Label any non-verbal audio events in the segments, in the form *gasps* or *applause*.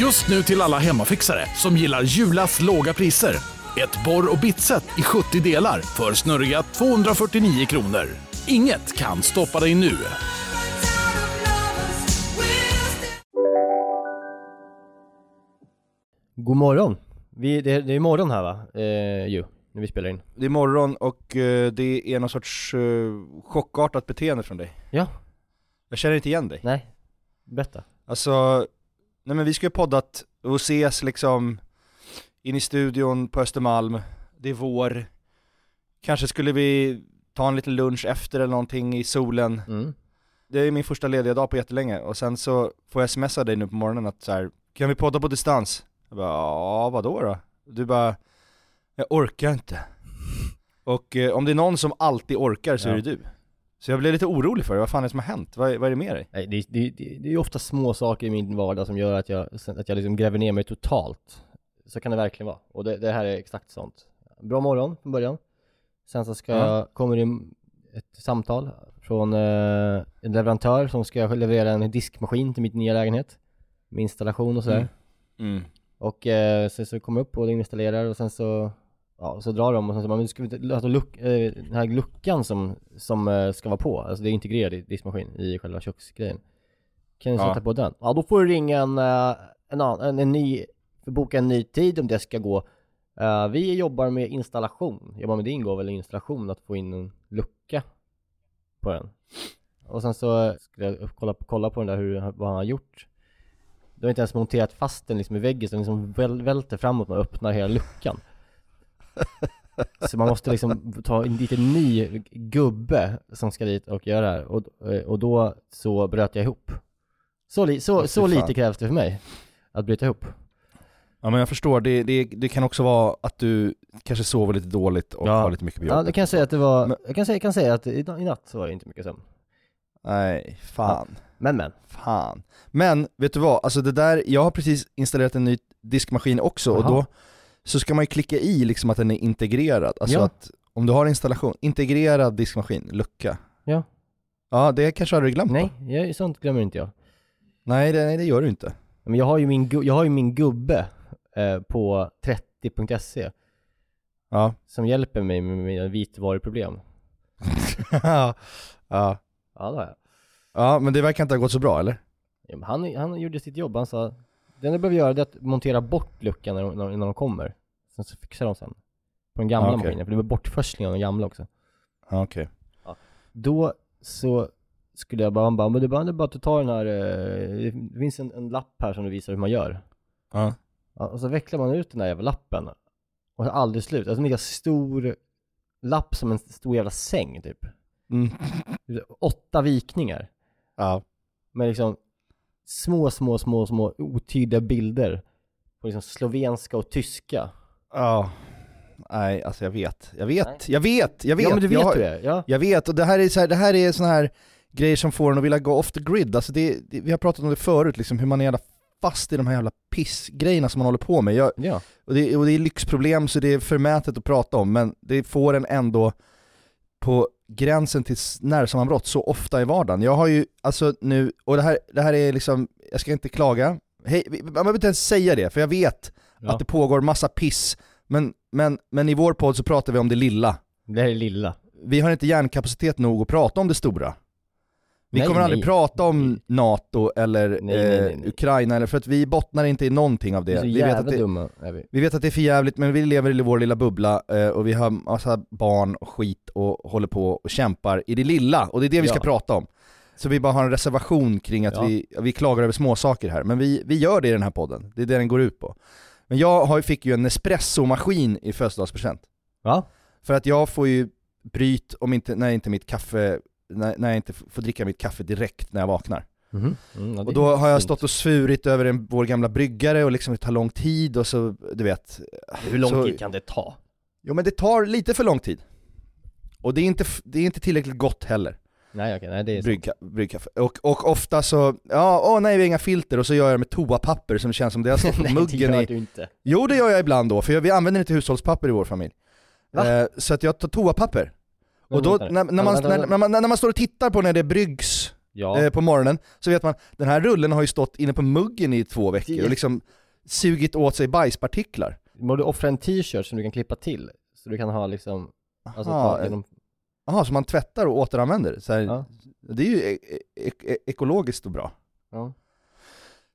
Just nu till alla hemmafixare som gillar Julas låga priser. Ett borr och bitset i 70 delar för snurriga 249 kronor. Inget kan stoppa dig nu. God morgon! Vi, det, det är morgon här va? Eh, ju, när vi spelar in. Det är morgon och eh, det är någon sorts eh, chockartat beteende från dig. Ja. Jag känner inte igen dig. Nej, berätta. Alltså, nej men vi ska ju poddat och ses liksom in i studion på Östermalm, det är vår. Kanske skulle vi ta en liten lunch efter eller någonting i solen. Mm. Det är min första lediga dag på jättelänge och sen så får jag smsa dig nu på morgonen att så här, kan vi podda på distans? Jag bara, ja vadå då? Du bara, jag orkar inte. Och eh, om det är någon som alltid orkar så Ja. är det du. Så jag blev lite orolig för det, vad fan är det som har hänt? Vad, är- vad är det med dig? Nej, det, det, det, det är ju ofta små saker i min vardag som gör att jag, att jag liksom gräver ner mig totalt. Så kan det verkligen vara. Och det, det här är exakt sånt. Bra morgon från början. Sen så ska jag, kommer det ett samtal från eh, en leverantör som ska leverera en diskmaskin till min nya lägenhet. Med installation och sådär. Mm. Mm. Och eh, sen så kommer jag upp och installerar och sen så Ja, så drar de och sen så men ska alltså luck, eh, den här luckan som, som eh, ska vara på, alltså det är integrerad i diskmaskin i själva köksgrejen. Kan du Ja. sätta på den? Ja, då får du ringa en, eh, en, en, en ny, boka en ny tid om det ska gå. Eh, Vi jobbar med installation, jobbar med din går väl installation att få in en lucka på den. Och sen så skulle jag kolla, kolla på den där hur, vad han har gjort. Du har inte ens monterat fast den liksom i väggen så den liksom väl, välter framåt och öppnar hela luckan Så man måste liksom ta en liten ny gubbe som ska dit och göra det här och, och då så bröt jag ihop Så, li, så, så lite krävs det för mig Att bryta ihop Ja men jag förstår, det, det, det kan också vara att du kanske sover lite dåligt och Ja. har lite mycket på Ja, jobbet. det kan jag säga att det var, Men- jag kan säga, jag kan säga att i, i natt så var det inte mycket sömn Nej, fan. Men men, Fan. Men, vet du vad? Alltså det där, jag har precis installerat en ny diskmaskin också och Jaha. då så ska man ju klicka i liksom att den är integrerad. Alltså Ja. att om du har installation, integrerad diskmaskin, lucka. Ja. Ja, det kanske har du glömt nej, va? jag, sånt glömmer inte jag Nej det, nej, det gör du inte. Men jag har ju min, jag har ju min gubbe eh, på 30.se Ja. Som hjälper mig med mina vitvaruproblem *laughs* ja. Ja det har jag Ja, men det verkar inte ha gått så bra eller? Ja, han, han gjorde sitt jobb, han sa Det enda du behöver göra är att montera bort luckan när de, när, de kommer Sen så fixar de sen På den gamla okej. maskinen, för det var bortforsling av den gamla också Ja, okej. Då så skulle jag bara, bara, men det är bara, att du tar den här, eh, det finns en, en lapp här som du visar hur man gör Ja. ja, Och så vecklar man ut den här jävla lappen Och det är aldrig slut, alltså en lika stor lapp som en stor jävla säng typ Mm. Åtta vikningar Ja. med liksom små, små, små, små otydliga bilder på liksom slovenska och tyska. Ja. Nej, alltså jag vet. Jag vet, Nej. jag vet, jag vet. Ja men du vet jag, det ja. Jag vet, och det här är så här, det här är såna här grejer som får en att vilja gå off the grid. Alltså det, det, vi har pratat om det förut, liksom, hur man är jävla fast i de här jävla pissgrejerna som man håller på med. Jag, Ja. och, det, och det är lyxproblem så det är förmätet att prata om, men det får en ändå på gränsen till nervsammanbrott så ofta i vardagen. Jag har ju, alltså nu, och det här, det här är liksom, jag ska inte klaga, Hej, man behöver inte ens säga det, för jag vet ja. att det pågår massa piss, men, men, men i vår podd så pratar vi om det lilla. Det här är lilla. Vi har inte hjärnkapacitet nog att prata om det stora. Vi Nej, kommer aldrig nej. prata om NATO eller Nej, eh. Ukraina, eller för att vi bottnar inte i någonting av det. så Vi vet, att det dumma är vi. vi vet att det är för jävligt men vi lever i vår lilla bubbla eh, och vi har massa barn och skit och håller på och kämpar i det lilla, och det är det vi ska Ja. prata om. Så vi bara har en reservation kring att Ja. vi, vi klagar över små saker här, men vi, vi gör det i den här podden, det är det den går ut på. Men jag har, fick ju en Nespresso-maskin i födelsedagspresent. Ja. För att jag får ju bryt om inte, när inte mitt kaffe, när, när jag inte får dricka mitt kaffe direkt när jag vaknar. Mhm. Mm, ja, Och då har jag stått och svurit över en, vår gamla bryggare och liksom det tar lång tid och så, du vet. Hur lång så, tid kan det ta? Jo men det tar lite för lång tid. Och det är inte, det är inte tillräckligt gott heller, Nej okej, nej det är bryggka, bryggkaffe. Och, och ofta så, ja, åh nej vi har inga filter och så gör jag det med toapapper som känns som det har stått *laughs* på Nej det muggen gör i... du inte. Jo det gör jag ibland då, för jag, vi använder inte hushållspapper i vår familj. Eh, så att jag tar toapapper. Och då, när, när, man, när, när, man, när man står och tittar på när det bryggs Ja, eh, på morgonen, så vet man, den här rullen har ju stått inne på muggen i två veckor och liksom sugit åt sig bajspartiklar. må du offra en t-shirt som du kan klippa till? Så du kan ha liksom, alltså Aha, ta genom, Jaha, så man tvättar och återanvänder? Så här, ja, Det är ju e e e ekologiskt och bra. ja.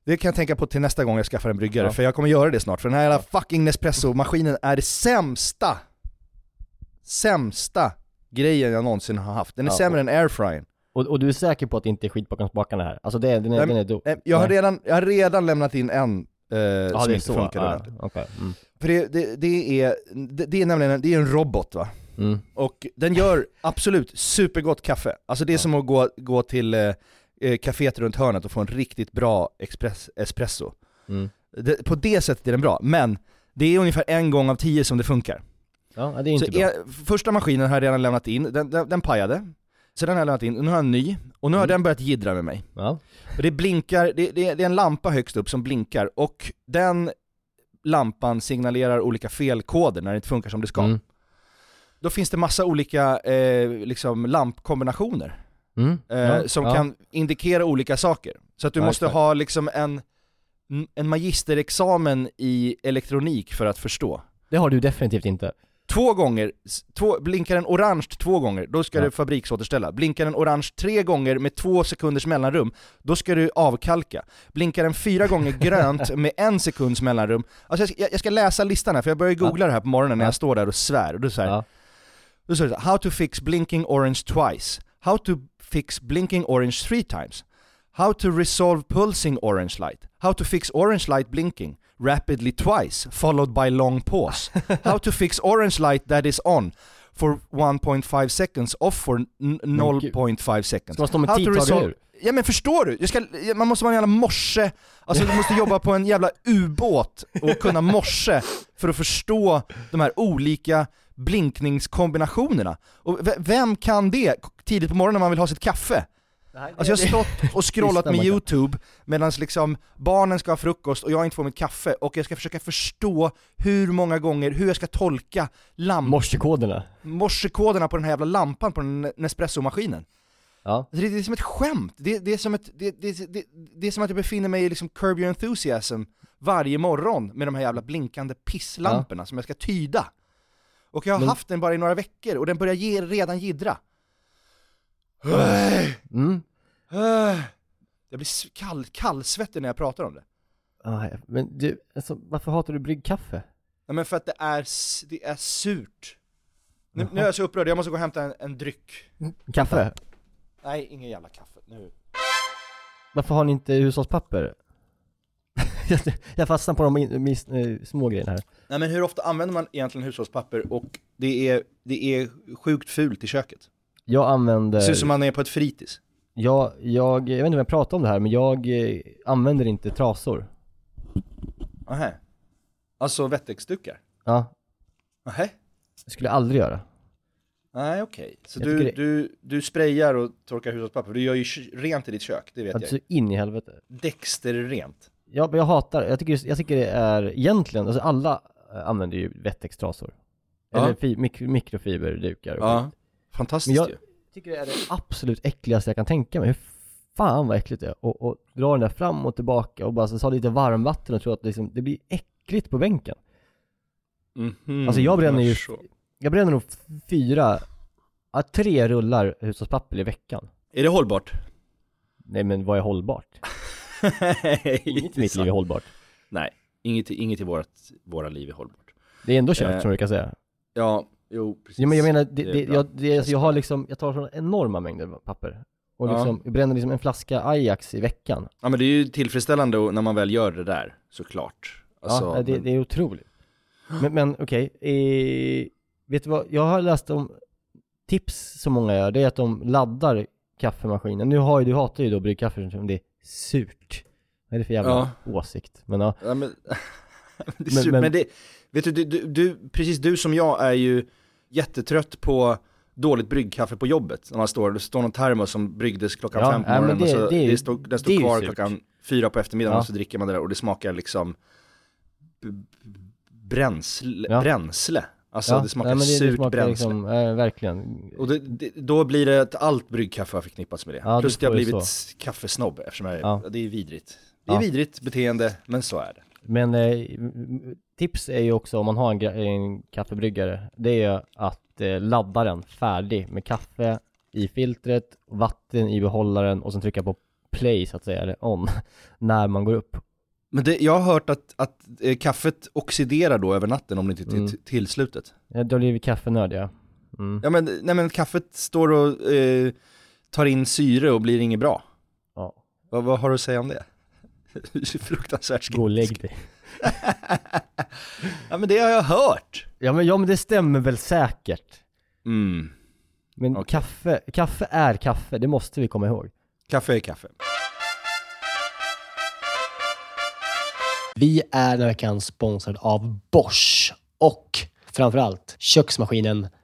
Det kan jag tänka på till nästa gång jag skaffar en bryggare, för jag kommer göra det snart. För den här jävla fucking Nespresso-maskinen är det sämsta, sämsta grejen jag någonsin har haft. Den är Ja, sämre än airfryern. Och, och du är säker på att det inte är skit bakom spakarna här? Alltså det, är- den är, Nej, den är do- Eh, Jag har, Nej. redan, jag har redan lämnat in en eh, som inte så, funkade ja, ordentligt. okej. Mm. För det, det, det, är, det, det är nämligen en, det är en robot va? Mm. Och den gör absolut supergott kaffe. Alltså det är som att gå, gå till eh, eh, runt hörnet och få en riktigt bra express, espresso. Mm. Det, på det sättet är den bra, men det är ungefär en gång av tio som det funkar. Ja, det är inte Så bra. är, första maskinen har jag redan lämnat in, den, den, den pajade. Så den har jag lämnat in, nu har jag en ny, och nu har Mm. den börjat jiddra med mig. Ja. Och det blinkar, det, det, det är en lampa högst upp som blinkar, och den lampan signalerar olika felkoder när det inte funkar som det ska. Mm. Då finns det massa olika eh, liksom lampkombinationer Mm. eh, Ja, som ja. kan indikera olika saker. Så att du Ja, måste exakt. ha liksom en, en magisterexamen i elektronik för att förstå. Det har du definitivt inte. Två gånger, två, blinkar den orange två gånger, då ska Ja. du fabriksåterställa. Blinkar den orange tre gånger med två sekunders mellanrum, då ska du avkalka. Blinkar den fyra gånger *laughs* grönt med en sekunds mellanrum, alltså jag ska, jag- ska läsa listan här, för jag börjar googla det här på morgonen när Ja. jag står där och svär, och då, här, Ja. då står det How to fix blinking orange twice. How to fix blinking orange three times. How to resolve pulsing orange light. How to fix orange light blinking rapidly twice, followed by long pause. *laughs* How to fix orange light that is on for 1.5 seconds, off for n- gud. 0.5 seconds. Med How to tidtagare resolve-? Ja men förstår du? Ska, man måste vara en jävla morse, alltså du måste jobba på en jävla ubåt och kunna morse för att förstå de här olika blinkningskombinationerna. Och vem kan det tidigt på morgonen när man vill ha sitt kaffe? Alltså jag har stått och *laughs* scrollat med youtube medan liksom barnen ska ha frukost och jag inte får mitt kaffe och jag ska försöka förstå hur många gånger, hur jag ska tolka lamp, Morsekoderna. morsekoderna på den här jävla lampan på den Nespresso-maskinen. Ja. Alltså det, det är som ett skämt, det, det, är som ett, det, det, det, det är som att jag befinner mig i liksom Curb Your Enthusiasm varje morgon med de här jävla blinkande pisslamporna som jag ska tyda. Och jag har Men- haft den bara i några veckor och den börjar ge, redan jiddra. Mm. Jag blir kall, kallsvettig när jag pratar om det. Ah, ja. men du, alltså, varför hatar du bryggkaffe? Nej men för att det är, det är surt. Nu, nu är jag så upprörd, jag måste gå och hämta en, en dryck. Kaffe? Nej, ingen jävla kaffe. Nu. Varför har ni inte hushållspapper? *laughs* Jag- fastnar på de eh, små grejerna här. Nej men hur ofta använder man egentligen hushållspapper och det är, det är sjukt fult i köket? Jag använder, Det ser ut som man är på ett fritids. jag, jag, jag vet inte om jag pratar om det här, men jag eh, använder inte trasor. Nähä. Alltså wettexdukar? Ja, Nähä? det skulle jag aldrig göra. Nej okej. Så Jag du, det- du, du sprayar och torkar hushållspapper, du gör ju rent i ditt kök, det vet Alltså jag. in i helvete. Dexter-rent. Jag, men jag hatar, jag tycker, jag tycker det är egentligen, alltså alla eh, använder ju Wettex-trasor. Ja. Eller mik, mikrofiberdukar och Ja. Fantastiskt Men ju. jag tycker det är det absolut äckligaste jag kan tänka mig. Hur fan vad äckligt det är. Och, och dra den där fram och tillbaka och bara så, ta lite varmvatten och tro att liksom, det blir äckligt på bänken. Mhm, Alltså jag bränner ju, jag bränner nog fyra, ja, tre rullar hushållspapper i veckan. Är det hållbart? Nej men vad är hållbart? *laughs* Inget i mitt liv är hållbart. Nej, inget, inget i vårat, våra liv är hållbart. Det är ändå kött Eh, som du kan säga. Ja, jo precis. Ja, men jag menar, det, Det det, jag, det, Känns jag har liksom, jag tar sådana enorma mängder papper. Och Ja. liksom, jag bränner liksom en flaska Ajax i veckan. Ja men det är ju tillfredsställande när man väl gör det där, såklart. Alltså, ja, det, men- det är otroligt. Men, men okej, eh, vet du vad, jag har läst om tips som många gör, det är att de laddar kaffemaskinen. Nu har ju, du hatar ju då bryggkaffe som det är surt. Vad är det för jävla Ja. åsikt? Men ja, Ja, men, *laughs* det är Men- surt, men- men, det, vet du, du, du, precis du som jag är ju jättetrött på dåligt bryggkaffe på jobbet. När man står, det står någon termos som bryggdes klockan Ja, fem på morgonen det- och så, det det står, den står kvar klockan fyra på eftermiddagen Ja. och så dricker man det där och det smakar liksom bränsle, Ja. bränsle. Alltså ja, det smakar nej, det, surt det smakar bränsle. liksom, eh, verkligen. Och det, det, då blir det att allt bryggkaffe har förknippats med det. Ja, Plus att jag har blivit kaffesnobb eftersom jag, Ja. det är vidrigt. Det är vidrigt beteende, men så är det. Men eh, tips är ju också om man har en, en kaffebryggare, det är ju att eh, ladda den färdig med kaffe i filtret, vatten i behållaren och sen trycka på play så att säga, eller on, *laughs* när man går upp. Men det, jag har hört att, att eh, kaffet oxiderar då över natten om det inte är Mm. till, till slutet. Ja, då blir vi kaffenörd ja. Mm. Ja men, nej men kaffet står och eh, tar in syre och blir inget bra. Ja. Vad, vad har du att säga om det? *laughs* Fruktansvärt Gå och lägg skeptisk. dig. *laughs* Ja men det har jag hört. Ja men, ja men det stämmer väl säkert. Mm. Men Okej. kaffe, kaffe är kaffe, det måste vi komma ihåg. Kaffe är kaffe. Vi är den här veckan sponsrade av Bosch och framförallt köksmaskinen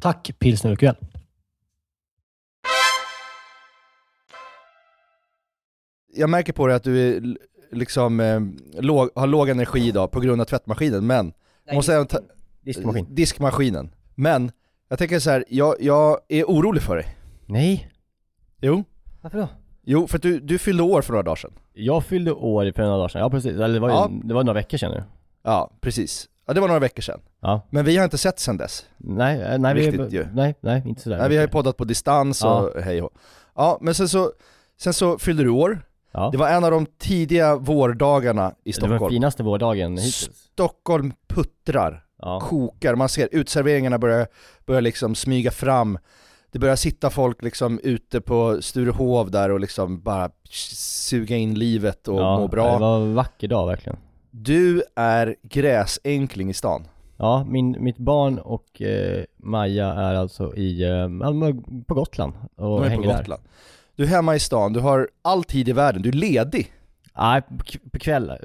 Tack Pilsner Urquell. Jag märker på dig att du är liksom, eh, låg, har låg energi idag på grund av tvättmaskinen, men jag måste ta- Diskmaskin. diskmaskinen. Men, jag tänker så här, jag, jag är orolig för dig. Nej. Jo. Varför då? Jo, för att du, du fyllde år för några dagar sedan. Jag fyllde år för några dagar sedan. Ja precis. Eller det var ju Ja. det var några veckor sedan nu. Ja, precis. Ja, det var några veckor sedan. Ja. Men vi har inte sett sedan dess. Nej, eh, nej, vi, Viktigt ju. nej, nej, inte sådär Nej, vi har ju poddat på distans Ja. och hej och Ja, men sen så, sen så fyllde du år. Ja. Det var en av de tidiga vårdagarna i det var den Stockholm. finaste vårdagen hittills. Stockholm puttrar, Ja. kokar, man ser utserveringarna börjar, börjar liksom smyga fram. Det börjar sitta folk liksom ute på Sturehov där och liksom bara suga in livet och ja, må bra. Det var en vacker dag verkligen. Du är gräsänkling i stan. Ja, min, mitt barn och eh, Maja är alltså i, eh, på Gotland och De är hänger på där. Gotland. Du är hemma i stan, du har all tid i världen, du är ledig. Nej, på, kvällen,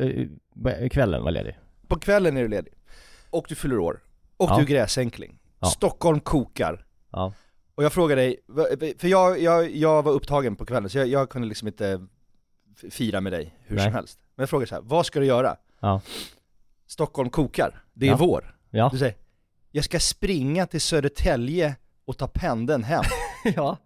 eh, kvällen var ledig. På kvällen är du ledig. Och du fyller år. Och Ja. du är gräsänkling. Ja. Stockholm kokar. Ja. Och jag frågar dig, för jag, jag, jag var upptagen på kvällen så jag, jag kunde liksom inte f- fira med dig hur Nej. som helst. Men jag frågar så här, vad ska du göra? Ja. Stockholm kokar, det är Ja. vår. Ja. Du säger, jag ska springa till Södertälje och ta pendeln hem. *laughs* ja.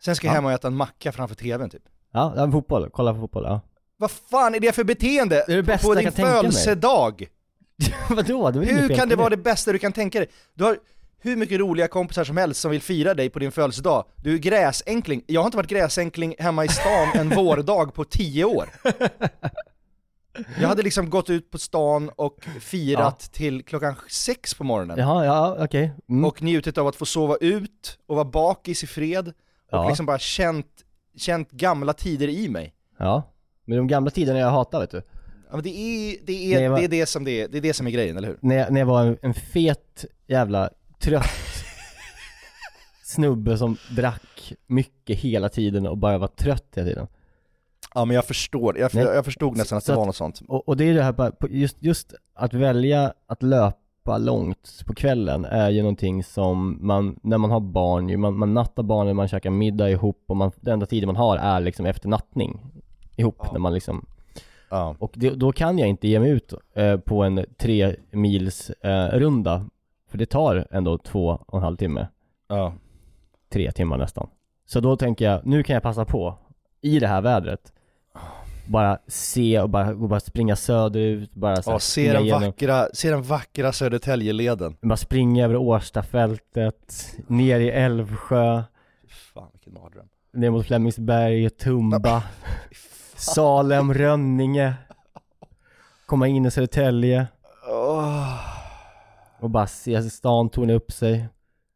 Sen ska jag Ja. hem och äta en macka framför tvn typ. Ja, ja, fotboll, kolla på fotboll, ja. Vad fan är det för beteende? Det är det bästa på jag din kan tänka mig. födelsedag? *laughs* Vadå? Det var inget Hur fel kan det på vara det bästa du kan tänka dig? Du har hur mycket roliga kompisar som helst som vill fira dig på din födelsedag. Du är gräsänkling. Jag har inte varit gräsänkling hemma i stan en *laughs* vårdag på tio år. Jag hade liksom gått ut på stan och firat till klockan sex på morgonen. Jaha, ja, okej. Mm. Och njutit av att få sova ut och vara bakis i fred. Och Ja. liksom bara känt, känt gamla tider i mig. Ja. Men de gamla tiderna jag hatar vet du. Ja, men det, är, det, är, va- det, är det, som det, är, det är det som är grejen, eller hur? När jag, när jag var en, en fet jävla trött *laughs* snubbe som drack mycket hela tiden och bara var trött hela tiden. Ja men jag förstår, jag, Nej. jag förstod nästan att Så det var att- något sånt. Och, och det är det här just, just att välja att löpa långt på kvällen är ju någonting som man, när man har barn, ju, man, man nattar barnen, man käkar middag ihop och man, den enda tiden man har är liksom efter nattning ihop Ja. när man liksom Ja. Och det, då kan jag inte ge mig ut eh, på en tre mils eh, runda För det tar ändå två och en halv timme Ja. Tre timmar nästan Så då tänker jag, nu kan jag passa på I det här vädret Bara se och bara, och bara springa söderut, bara så här Ja, se den igenom- vackra, se den vackra Södertäljeleden. Bara springa över Årstafältet, ner i Älvsjö Fan vilken mardröm. ner mot Flemingsberg, Tumba, Salem, Rönninge. Komma in i Södertälje Åh, och bara se stan torna upp sig.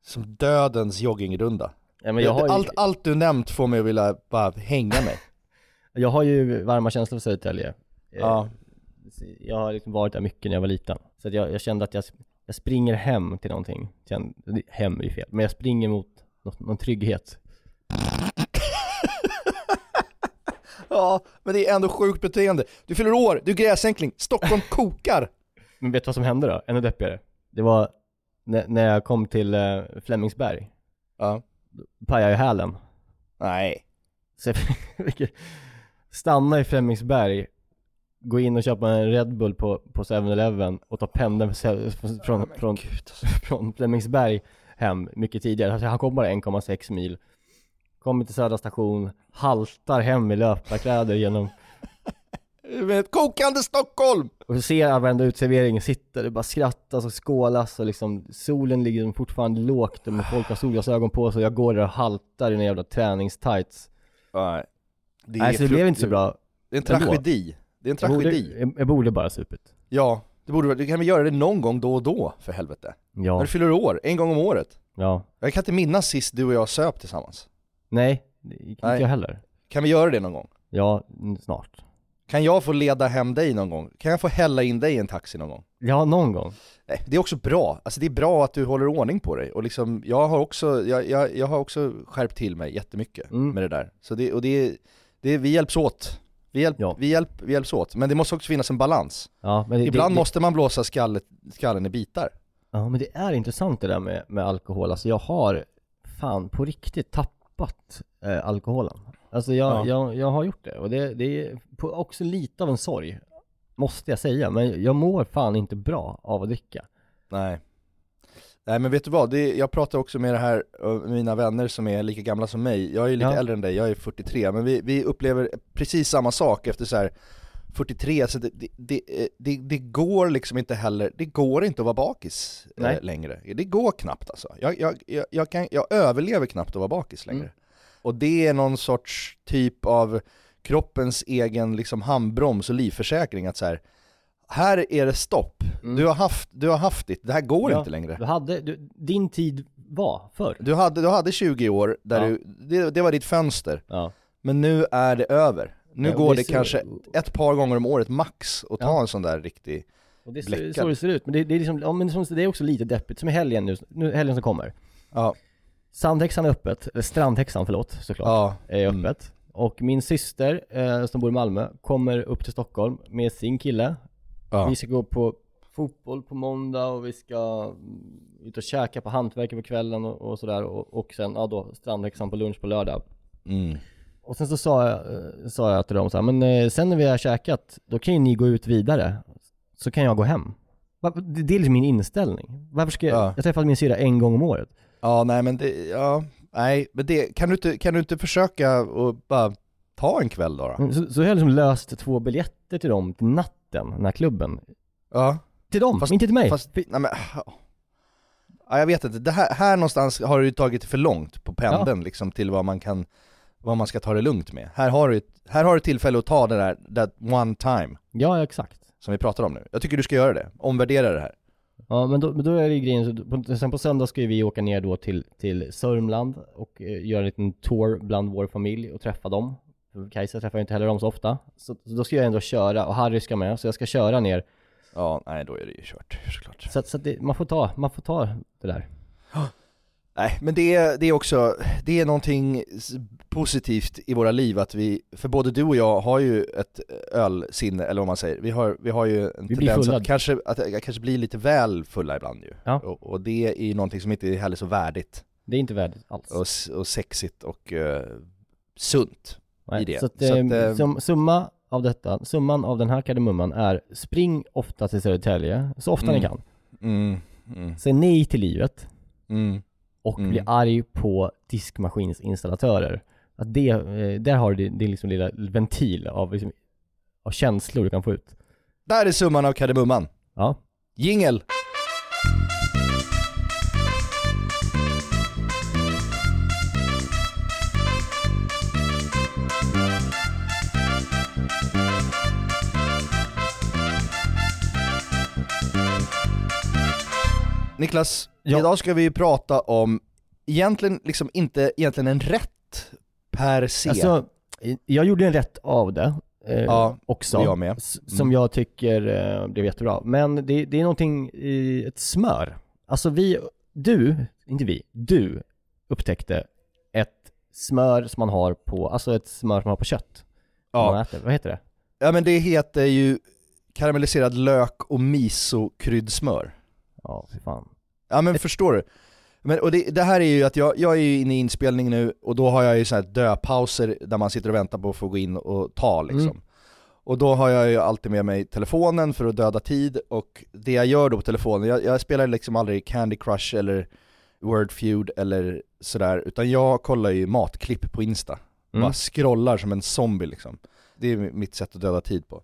som dödens joggingrunda. Ja, har ju, allt, allt du nämnt får mig att vilja bara hänga mig. Jag har ju varma känslor för Södertälje. Eh, Ja. Jag har liksom varit där mycket när jag var liten. Så att jag, jag kände att jag, jag springer hem till någonting. Hem är ju fel, men jag springer mot något, någon trygghet. *laughs* Ja, men det är ändå sjukt beteende. Du fyller år, du är gräsänkling, Stockholm *laughs* kokar! Men vet du vad som hände då? Ännu deppigare. Det var när, jag kom till eh, Flemingsberg, Ja. pajade jag hälen. Nej. Så jag fick *laughs* stanna i Flemingsberg, gå in och köpa en Red Bull på, på 7-Eleven och ta pendeln från, från, från, *laughs* från Flemingsberg hem mycket tidigare. Alltså han kom bara 1,6 mil. Kommer till Södra station, haltar hem i löparkläder genom *laughs* ett kokande Stockholm! och så ser jag varenda uteservering sitter, det bara skrattas och skålas och liksom solen ligger fortfarande lågt och folk har solglasögon på sig och jag går där och haltar i en jävla träningstights. Nej. Det Nej så det blev inte så bra. Det är en tragedi. Det är en Jag borde, tragedi. jag, borde bara supit. Ja, det borde du kan väl göra det någon gång då och då, för helvete. När Ja, du fyller år, en gång om året. ja. Jag kan inte minnas sist du och jag söp tillsammans. Nej, det inte Nej. jag heller. Kan vi göra det någon gång? Ja, snart. Kan jag få leda hem dig någon gång? Kan jag få hälla in dig i en taxi någon gång? Ja, någon gång. Nej, det är också bra, alltså det är bra att du håller ordning på dig och liksom, jag har också, jag, jag, jag har också skärpt till mig jättemycket Mm. med det där. Så det, och det, det, vi hjälps åt. Vi, hjälp, Ja. vi, hjälp, vi hjälps åt, men det måste också finnas en balans. Ja, det, Ibland det, måste man blåsa skallet, skallen i bitar. Ja, men det är intressant det där med, med alkohol. Alltså jag har fan på riktigt tappat eh, alkoholen. Alltså jag, Ja. jag, jag har gjort det och det, det är på, också lite av en sorg. Måste jag säga, men jag mår fan inte bra av att dricka. Nej. Nej men vet du vad, det, jag pratar också med det här, mina vänner som är lika gamla som mig, jag är lite Ja. äldre än dig, jag är 43, men vi, vi upplever precis samma sak efter så här 43, så det, det, det, det, går liksom inte heller, det går inte att vara bakis eh, Nej. längre. Det går knappt alltså. Jag, jag, jag, jag, kan, jag överlever knappt att vara bakis längre. Mm. Och det är någon sorts typ av kroppens egen liksom handbroms och livförsäkring att så här. Här är det stopp. Mm. Du, har haft, du har haft ditt, det här går Ja. inte längre. Du hade, du, din tid var förr. Du hade, du hade 20 år där Ja. du, det, det var ditt fönster, Ja. men nu är det över. Nu går det det kanske ett par gånger om året max att ta en sån där riktig... Och det är så, så det ser ut. Men det, det är liksom, ja, men det är också lite deppigt. Som i helgen nu, nu helgen som kommer. Ja, Sandhäxan är öppet, eller Strandhäxan förlåt, såklart. ja. är Mm. öppet. Och min syster, eh, som bor i Malmö, kommer upp till Stockholm med sin kille. Ja. Vi ska gå på fotboll på måndag och vi ska mm, ut och käka på Hantverket på kvällen och, och sådär. Och, och sen, ja då, strandhäxan på lunch på lördag. Mm. Och sen så sa jag, eh, sa jag till dem så här, men eh, sen när vi har käkat, då kan ju ni gå ut vidare. Så kan jag gå hem. Det är liksom min inställning. Varför ska jag, Ja. jag träffar min syrra en gång om året. Ja, nej men det, ja, nej, men det, kan du inte, kan du inte försöka och bara ta en kväll då? då? Så, så har jag liksom löst två biljetter till dem till natten, den här klubben. Ja, Till dem, Fast- inte till mig. fast, nej men, ja, jag vet inte, det här, här någonstans har du tagit det för långt på pendeln liksom till vad man kan, vad man ska ta det lugnt med. Här har du, här har du tillfälle att ta det där, that one time, Ja, exakt. som vi pratar om nu. Jag tycker du ska göra det, omvärdera det här. Ja, men då, men då är det ju grejen, sen på söndag ska ju vi åka ner då till, till Sörmland och eh, göra en liten tour bland vår familj och träffa dem. Kajsa träffar ju inte heller dem så ofta. Så, så då ska jag ändå köra, och Harry ska med, så jag ska köra ner. Ja, nej då är det ju kört såklart. Så, så det, man, får ta, man får ta det där. Nej, men det är, det är också, det är någonting positivt i våra liv att vi, för både du och jag har ju ett ölsinne, eller vad man säger, vi har, vi har ju en Vi tendens att kanske, att kanske bli lite väl fulla ibland ju. Ja. Och, och det är ju någonting som inte är heller så värdigt, Det är inte värdigt alls. och, och sexigt och eh, sunt. Nej, i det. Så, att, Så att, eh, sum, summa av detta, summan av den här kardemumman är spring ofta till Södertälje, så ofta ni Mm. kan. Mm, mm, Säg nej till livet. mm. och Mm. bli arg på diskmaskinsinstallatörer. Att det, eh, där har du din liksom lilla ventil av, liksom, av känslor du kan få ut. Där är summan av kardemumman. Ja. Jingel! Niklas, Ja. idag ska vi ju prata om, egentligen liksom inte egentligen en rätt per se. Alltså, jag gjorde en rätt av det eh, Ja, också. jag med. Mm. Som jag tycker eh, blev jättebra. Men det, det är någonting i ett smör. Alltså vi, du, inte vi, du upptäckte ett smör som man har på, alltså ett smör som man har på kött. Ja. Man äter. Vad heter det? ja men det heter ju karamelliserad lök och miso-kryddsmör. Ja, fy fan. Ja men förstår du? Men, och det, det här är ju att jag, jag är ju inne i inspelning nu och då har jag ju så här döpauser där man sitter och väntar på att få gå in och ta liksom. Mm. Och då har jag ju alltid med mig telefonen för att döda tid och det jag gör då på telefonen, jag, jag spelar liksom aldrig Candy Crush eller Word Feud eller sådär, utan jag kollar ju matklipp på Insta. Mm. Bara scrollar som en zombie liksom. Det är mitt sätt att döda tid på.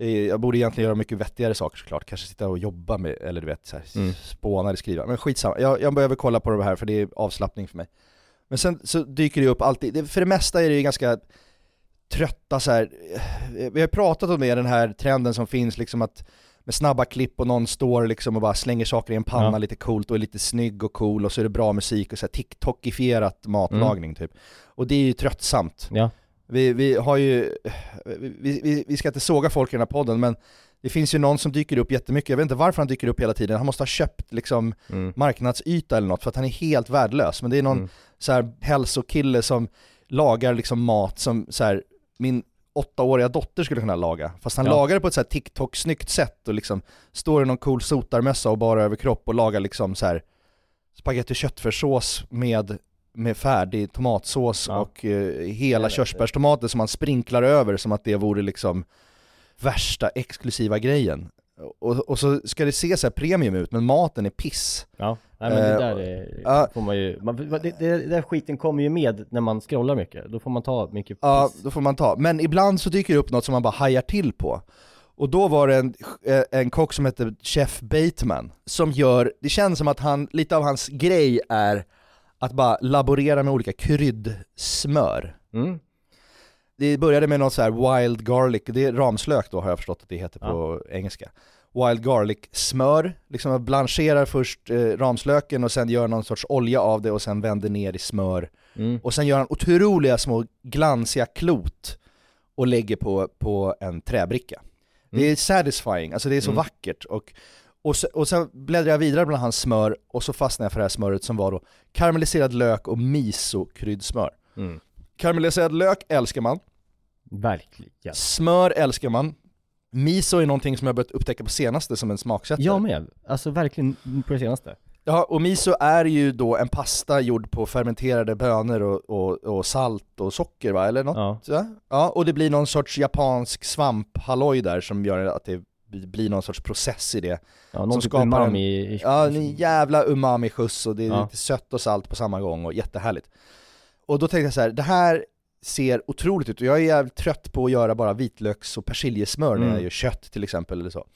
Eh, Jag borde egentligen göra mycket vettigare saker såklart, kanske sitta och jobba med, eller du vet, så här, Mm. spåna eller skriva. Men skitsamma, jag, jag behöver kolla på det här för det är avslappning för mig. Men sen så dyker det upp alltid, för det mesta är det ju ganska trötta så här. eh, vi har pratat om det, den här trenden som finns liksom att med snabba klipp och någon står liksom och bara slänger saker i en panna Ja. lite coolt och är lite snygg och cool och så är det bra musik och så här TikTokifierat matlagning typ. Och det är ju tröttsamt. Ja. Vi, vi har ju, vi, vi, vi ska inte såga folk i den här podden men det finns ju någon som dyker upp jättemycket, jag vet inte varför han dyker upp hela tiden, han måste ha köpt liksom Mm. marknadsyta eller något för att han är helt värdelös. Men det är någon Mm. så här hälsokille som lagar liksom mat som så här, min åttaåriga dotter skulle kunna laga. Fast han Ja. lagar det på ett så här TikTok-snyggt sätt och liksom står i någon cool sotarmössa och bara överkropp och lagar liksom så här spagetti och köttfärssås med, med färdig tomatsås Ja. och eh, hela körsbärstomater som man sprinklar över som att det vore liksom värsta exklusiva grejen. Och, och så ska det se så premium ut men maten är piss. Ja, nej men det Eh, där är, ja. får man ju, man, det, det, det där skiten kommer ju med när man scrollar mycket, då får man ta mycket Ja, piss. då får man ta. Men ibland så dyker det upp något som man bara hajar till på. Och då var det en, eh, en kock som hette Chef Bateman, som gör, det känns som att han, lite av hans grej är att bara laborera med olika kryddsmör. Mm. Det började med något så här wild garlic, det är ramslök då har jag förstått att det heter på engelska. Wild garlic smör, liksom man blancherar först eh, ramslöken och sen gör någon sorts olja av det och sen vänder ner i smör. Mm. Och sen gör han otroliga små glansiga klot och lägger på, på en träbricka. Det är satisfying, alltså det är så Mm. vackert. Och, och, så, och sen bläddrar jag vidare bland hans smör och så fastnar jag för det här smöret som var då karamelliserad lök och miso-kryddsmör. Mm. Karamelliserad lök älskar man, Verkligen. smör älskar man, miso är någonting som jag börjat upptäcka på senaste som en smaksättare. Jag med, alltså verkligen på det senaste. Ja, och miso är ju då en pasta gjord på fermenterade bönor och, och, och salt och socker va, eller något? Ja. Ja. ja, och det blir någon sorts japansk svamphalloj där som gör att det blir någon sorts process i det. Ja, någon Som typ skapar umami i, Ja, en jävla umami-skjuts och det är Ja. lite sött och salt på samma gång och jättehärligt. Och då tänkte jag så här, det här ser otroligt ut och jag är jävligt trött på att göra bara vitlöks och persiljesmör när Mm. jag gör kött till exempel eller så.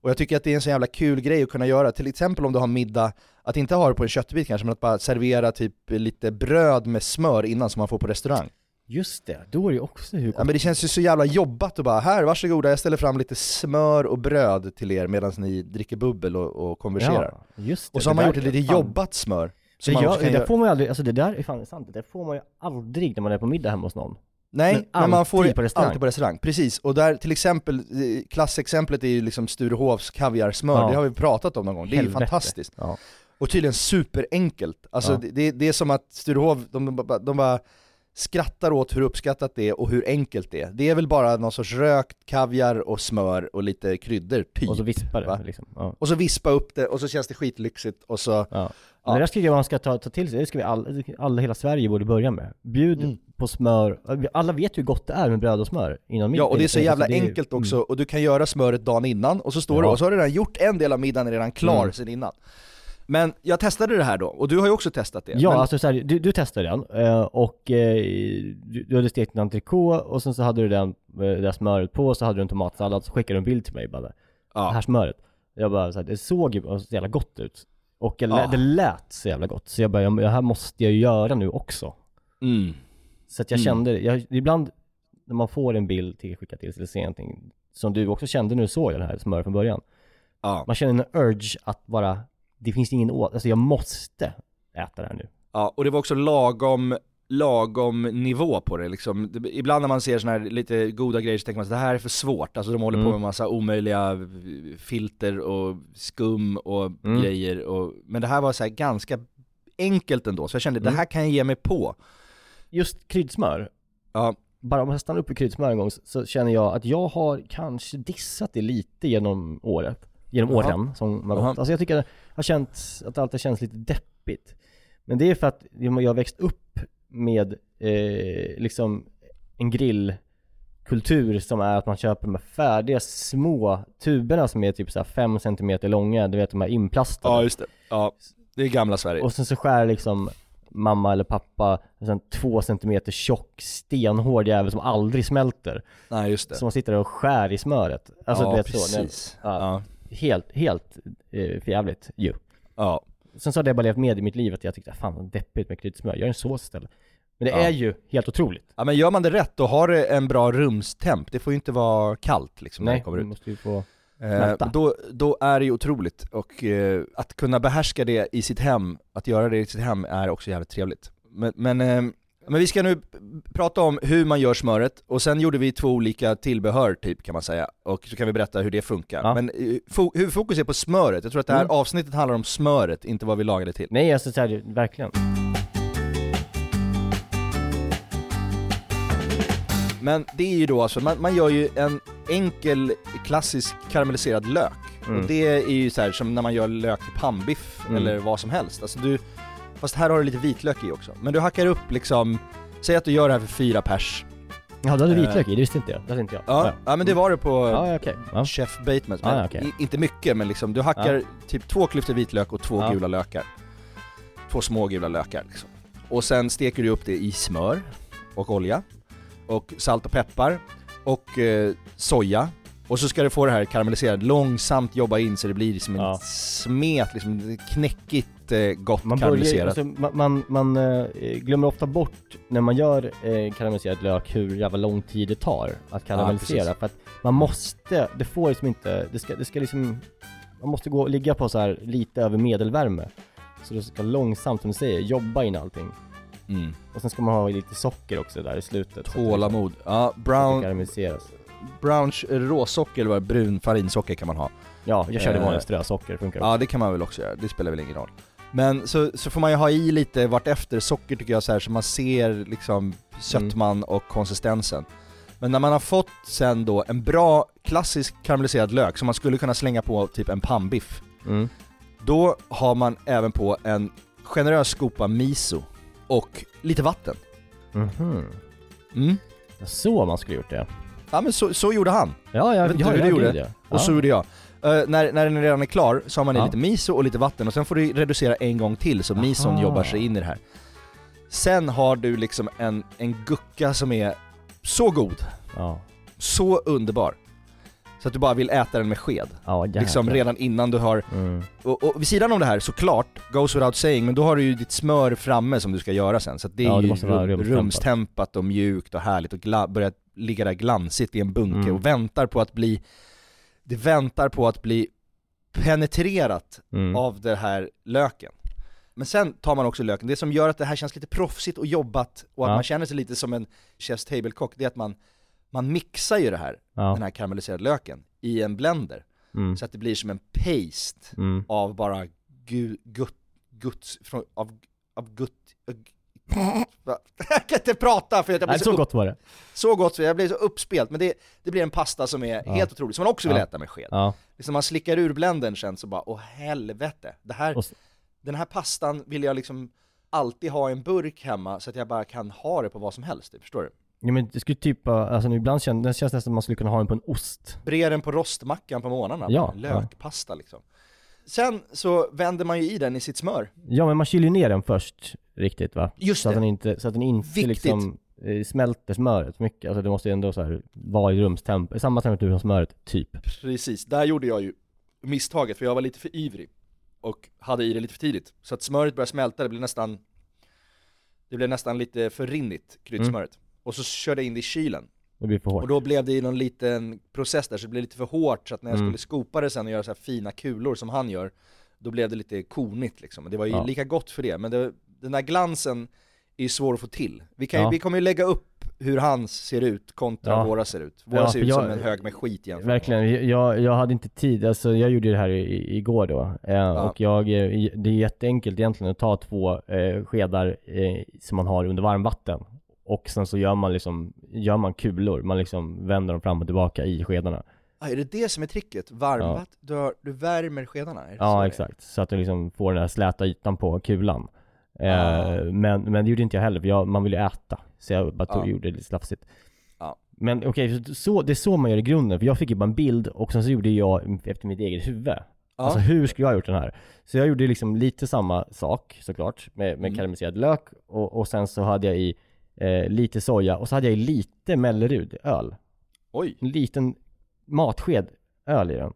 Och jag tycker att det är en så jävla kul grej att kunna göra, till exempel om du har middag, att inte ha det på en köttbit kanske, men att bara servera typ lite bröd med smör innan som man får på restaurang. Just det, då är det ju också hur Ja men det känns ju så jävla jobbat att bara, här varsågoda jag ställer fram lite smör och bröd till er medan ni dricker bubbel och, och konverserar. Ja, just det. och så har det man där gjort ett lite fan- jobbat smör. Det, man gör, det där får man ju aldrig, alltså det där är fan sant, det där får man ju aldrig när man är på middag hemma hos någon. Nej, Men men, man får det på restaurang. alltid på restaurang. Precis, och där till exempel, eh, klassexemplet är ju liksom Sturehovs kaviarsmör, Ja. det har vi pratat om någon gång, det är ju Helvete. fantastiskt. Ja. Och tydligen superenkelt. Alltså det, det, det är som att Sturehov, de, de, de bara skrattar åt hur uppskattat det är och hur enkelt det är. Det är väl bara någon sorts rökt kaviar och smör och lite kryddor, typ. Och så vispar va? det liksom. Ja. Och så vispa upp det och så känns det skitlyxigt och så, Ja. Ja. Det där tycker jag man ska ta, ta till sig, det ska vi alla, alla hela Sverige borde börja med. Bjud Mm. på smör, alla vet ju hur gott det är med bröd och smör innan middag. Ja och det är så jävla det är- enkelt också, och du kan göra smöret dagen innan, och så står Ja. du och så har du redan gjort en del av middagen redan klar Mm. sen innan. Men jag testade det här då, och du har ju också testat det. Ja, men, alltså så här, du, du testade den eh, och eh, du, du hade stekt en entrecote och sen så hade du den, eh, det där smöret på, så hade du en tomatsallad, så skickade du en bild till mig bara Det ja. här smöret. Jag bara så här, det såg ju så jävla gott ut. Och jag, Ja. det lät så jävla gott. Så jag bara, det här måste jag ju göra nu också. Mm. Så att jag Mm. kände, jag, ibland när man får en bild tillskickad till sig eller ser någonting som du också kände du såg det här smöret från början. Ja. Man känner en urge att bara det finns ingen å... Alltså jag måste äta det här nu. Ja, och det var också lagom, lagom nivå på det liksom. Det- Ibland när man ser såna här lite goda grejer så tänker man att det här är för svårt, alltså de håller på Mm. med massa omöjliga filter och skum och Mm. grejer och, men det här var så här ganska enkelt ändå, så jag kände det Mm. här kan jag ge mig på. Just kryddsmör, Ja, bara om jag stannar upp i kryddsmör en gång så känner jag att jag har kanske dissat det lite genom året. Genom Jaha. åren som har Jaha. gått. Alltså jag tycker det har känts, att det alltid känns lite deppigt. Men det är för att jag har växt upp med eh, liksom en grillkultur som är att man köper de här färdiga små tuberna som är typ så här 5 cm långa, du vet de här inplastade. ja just det. Ja, det är gamla Sverige. Och sen så skär liksom mamma eller pappa en sån två centimeter tjock stenhård jävel som aldrig smälter. Nej just det. Som man sitter där och skär i smöret. Alltså ja, vet så. precis. Ja. Ja. Helt, helt eh, förjävligt ju. ja. Sen så har det bara levt med i mitt liv att jag tyckte fan vad deppigt med kryddsmör, gör en sås istället. Men det Ja. är ju helt otroligt. Ja men gör man det rätt då har det en bra rumstemp, det får ju inte vara kallt liksom när det Nej, kommer du ut. måste ju få... Eh, Smälta. då, då är det ju otroligt, och eh, att kunna behärska det i sitt hem, att göra det i sitt hem är också jävligt trevligt. Men, men, eh, men vi ska nu prata om hur man gör smöret, och sen gjorde vi två olika tillbehör typ kan man säga, och så kan vi berätta hur det funkar. Ja. Men eh, fo- huvudfokus är på smöret, jag tror att det här Mm. avsnittet handlar om smöret, inte vad vi lagade till. Nej alltså så här, verkligen. Men det är ju då alltså, man, man gör ju en enkel klassisk karamelliserad lök. Mm. Och det är ju så här som när man gör lök i pannbiff Mm. eller vad som helst. Alltså du, fast här har du lite vitlök i också. Men du hackar upp liksom, säg att du gör det här för fyra pers. Ja du hade Eh. vitlök i, det visste inte jag. Det hade inte jag. Ja, ja men det var det på Ja, ja okej. Ja. Chef Bateman. Ja, Men ja, okej. i- Inte mycket men liksom, du hackar typ två klyftor vitlök och två Ja. gula lökar. Två små gula lökar liksom. Och sen steker du upp det i smör och olja. Och salt och peppar. Och eh, soja. Och så ska du få det här karamelliserat, långsamt jobba in så det blir som en Ja. smet, liksom knäckigt eh, gott Man, börjar, karamelliserat. alltså, man, man, man eh, glömmer ofta bort när man gör eh, karamelliserad lök hur jävla lång tid det tar att karamellisera. precis. för att man måste, det får liksom inte, det ska, det ska liksom, man måste gå och ligga på så här lite över medelvärme. Så det ska långsamt som du säger, jobba in allting. Mm. Och sen ska man ha lite socker också där i slutet. liksom- Tålamod. Ja, brown, brown råsocker eller brun farinsocker kan man ha. Ja, jag körde Eh, vanligt strösocker, funkar Ja det kan man väl också göra, det spelar väl ingen roll. Men så, så får man ju ha i lite vartefter socker tycker jag så här så man ser liksom sötman och konsistensen. Men när man har fått sen då en bra klassisk karamelliserad lök som man skulle kunna slänga på typ en pannbiff, Mm. då har man även på en generös skopa miso och lite vatten. Mhm. Mm. Så man skulle gjort det. Ja men så, så gjorde han, Ja, jag, vet inte ja, hur ja, du gjorde. ja. och så gjorde jag. Eh, när, när den redan är klar så har man i Ja. lite miso och lite vatten och sen får du reducera en gång till så mison Aha. jobbar sig in i det här. Sen har du liksom en, en gucka som är så god, Ja, så underbar. Så att du bara vill äta den med sked. ja. Liksom redan innan du har, Mm. och, och vid sidan om det här såklart, goes without saying, men då har du ju ditt smör framme som du ska göra sen. Så det är Ja, det ju rum, rumstempat. och mjukt och härligt och börjar ligga där glansigt i en bunke Mm. och väntar på att bli, det väntar på att bli penetrerat Mm. av den här löken. Men sen tar man också löken, det som gör att det här känns lite proffsigt och jobbat och att Ja. man känner sig lite som en chef's table-kock, det är att man, man mixar ju det här, den Ja. här karamelliserade löken, i en blender. Mm. Så att det blir som en paste Mm. av bara gu, gutt, guts, av, av gutt? *laughs* jag kan inte prata för att jag blir Nej, så, så gott var det. så gott, jag blir så uppspelt, men det, det blir en pasta som är Ja. helt otrolig, som man också vill Ja. äta med sked. Ja. Liksom man slickar ur blendern sen så bara, åh helvete, det här, Och s- den här pastan vill jag liksom alltid ha i en burk hemma så att jag bara kan ha det på vad som helst, typ, förstår du? Ja men det skulle typ, alltså ibland känns det känns nästan som man skulle kunna ha den på en ost. Bre den på rostmackan på morgnarna, Ja, lökpasta liksom. Sen så vänder man ju i den i sitt smör. Ja men man kyler ju ner den först, riktigt va? Just så att det. den inte, så att den inte Viktigt. liksom eh, smälter smöret för mycket. Alltså det måste ju ändå så här vara i rumstemp, i samma temperatur som smöret, typ. Precis, där gjorde jag ju misstaget för jag var lite för ivrig och hade i det lite för tidigt. Så att smöret började smälta, det blev nästan Det blev nästan lite för rinnigt, kryddsmöret. Och så körde jag in det i kylen. Det blir för hårt. Och då blev det i någon liten process där så det blev lite för hårt så att när jag Mm. skulle skopa det sen och göra så här fina kulor som han gör då blev det lite konigt liksom. Och det var ju Ja. lika gott för det, men det, den där glansen är ju svår att få till. Vi, kan ju, Ja. vi kommer ju lägga upp hur hans ser ut kontra Ja. våra ser ut. Våra Ja, ser ut som jag- en hög med skit med Verkligen, jag, jag hade inte tid, alltså jag gjorde det här i, igår då eh, och jag, eh, det är jätteenkelt egentligen att ta två eh, skedar eh, som man har under varmvatten och sen så gör man liksom, gör man kulor, man liksom vänder dem fram och tillbaka i skedarna Ah, är det det som är tricket? Varmvatten? Du, har, du värmer skedarna? Ja exakt, så att du liksom får den här släta ytan på kulan eh, Ah. men, men det gjorde inte jag heller, för jag, man vill ju äta Så jag bara tog, Ja. gjorde det lite slafsigt Ja. Men okej, så, så, det är så man gör i grunden, för jag fick ju bara en bild och sen så gjorde jag efter mitt eget huvud Ja. Alltså hur skulle jag ha gjort den här? Så jag gjorde liksom lite samma sak såklart med, med Mm. karamelliserad lök och, och sen så hade jag i eh, lite soja och så hade jag lite Mellerud öl Oj, En liten matsked öl i den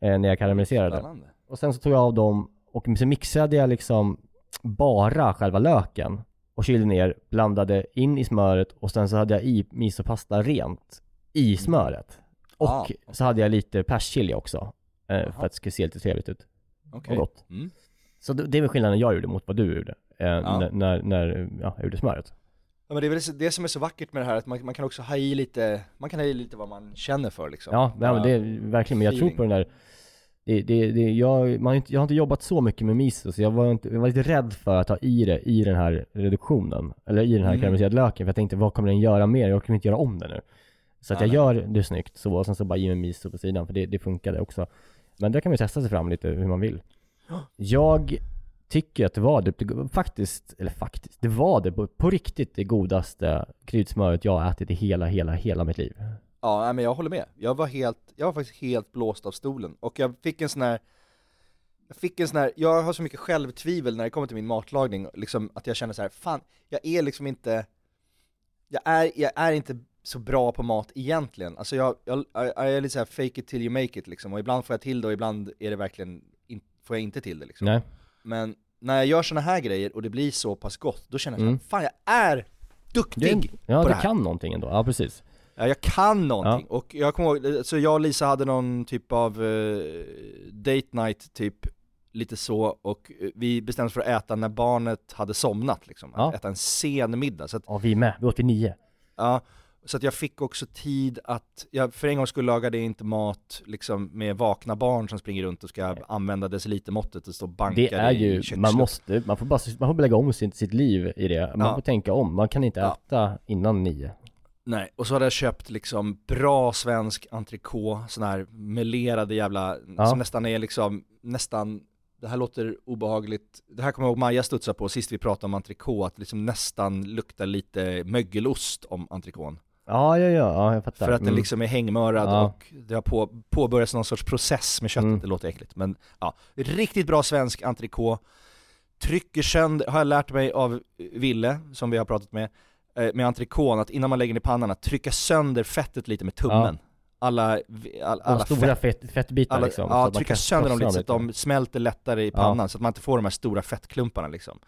eh, när jag karamelliserade spännande. och sen så tog jag av dem och så mixade jag liksom bara själva löken och kylde ner, blandade in i smöret och sen så hade jag i misopasta rent i smöret. Och Ah, så hade jag lite persilja också eh, för att det skulle se lite trevligt ut. Okej. gott. Mm. Så det, det är väl skillnaden jag gjorde mot vad du gjorde eh, när, när, när ja, jag gjorde smöret. Ja, men det är väl det som är så vackert med det här, att man, man kan också ha i lite, man kan ha i lite vad man känner för liksom. Ja, nej, men det är verkligen, men jag tror på den där det, det, det, jag, man, jag har inte jobbat så mycket med miso, så jag var, inte, jag var lite rädd för att ha i det i den här reduktionen, eller i den här Mm. karamelliserade löken, för jag tänkte vad kommer den göra mer? Jag kommer inte göra om det nu. Så att jag gör det snyggt så, och sen så bara i med miso på sidan, för det, det funkade också. Men där kan man ju testa sig fram lite hur man vill. Jag tycker att det var det, faktiskt, eller faktiskt, det var det på, på riktigt det godaste kryddsmöret jag har ätit i hela, hela, hela mitt liv. Ja, men jag håller med. Jag var helt, jag var faktiskt helt blåst av stolen. Och jag fick en sån här, jag fick en sån här, jag har så mycket självtvivel när det kommer till min matlagning, liksom att jag känner så här, fan, jag är liksom inte, jag är, jag är inte så bra på mat egentligen. Alltså jag, jag, jag är lite så här fake it till you make it liksom, och ibland får jag till det och ibland är det verkligen, in, får jag inte till det liksom. Nej. Men när jag gör såna här grejer och det blir så pass gott, då känner jag Mm. fan jag är duktig Det, ja, på du det här. kan någonting ändå. Ja, precis. Ja, jag kan någonting. Och jag kommer ihåg, så jag och Lisa hade någon typ av eh, date night typ, lite så, och eh, vi bestämde oss för att äta när barnet hade somnat liksom. Att Ja. äta en sen middag. Så att, Ja, vi med. Vi åt vid nio. ja, så att jag fick också tid att, jag för en gång skulle laga det inte mat liksom med vakna barn som springer runt och ska använda decilitermåttet och stå och banka Det är ju, man måste, man får bara, man får lägga om sitt, sitt liv i det. Man Ja. får tänka om. Man kan inte Ja. äta innan nio. Nej, och så hade jag köpt liksom bra svensk entrecote, sån här melerade jävla, Ja. som nästan är liksom, nästan, det här låter obehagligt, det här kommer jag ihåg Maja studsa på sist vi pratade om entrecote, att liksom nästan luktar lite mögelost om entrecôten. Ja, ja, ja, ja jag fattar. För att den Mm. liksom är hängmörad Ja. och det har på, påbörjats någon sorts process med köttet, Mm. det låter äckligt. Men ja, riktigt bra svensk entrecote. Trycker sönder, har jag lärt mig av Ville, som vi har pratat med, eh, med entrecôten, att innan man lägger den i pannan, att trycka sönder fettet lite med tummen. Alla, all, De alla stora fett, fett, fettbitar alla, liksom. ja, trycka sönder dem lite så att de smälter lättare i Ja. pannan, så att man inte får de här stora fettklumparna liksom.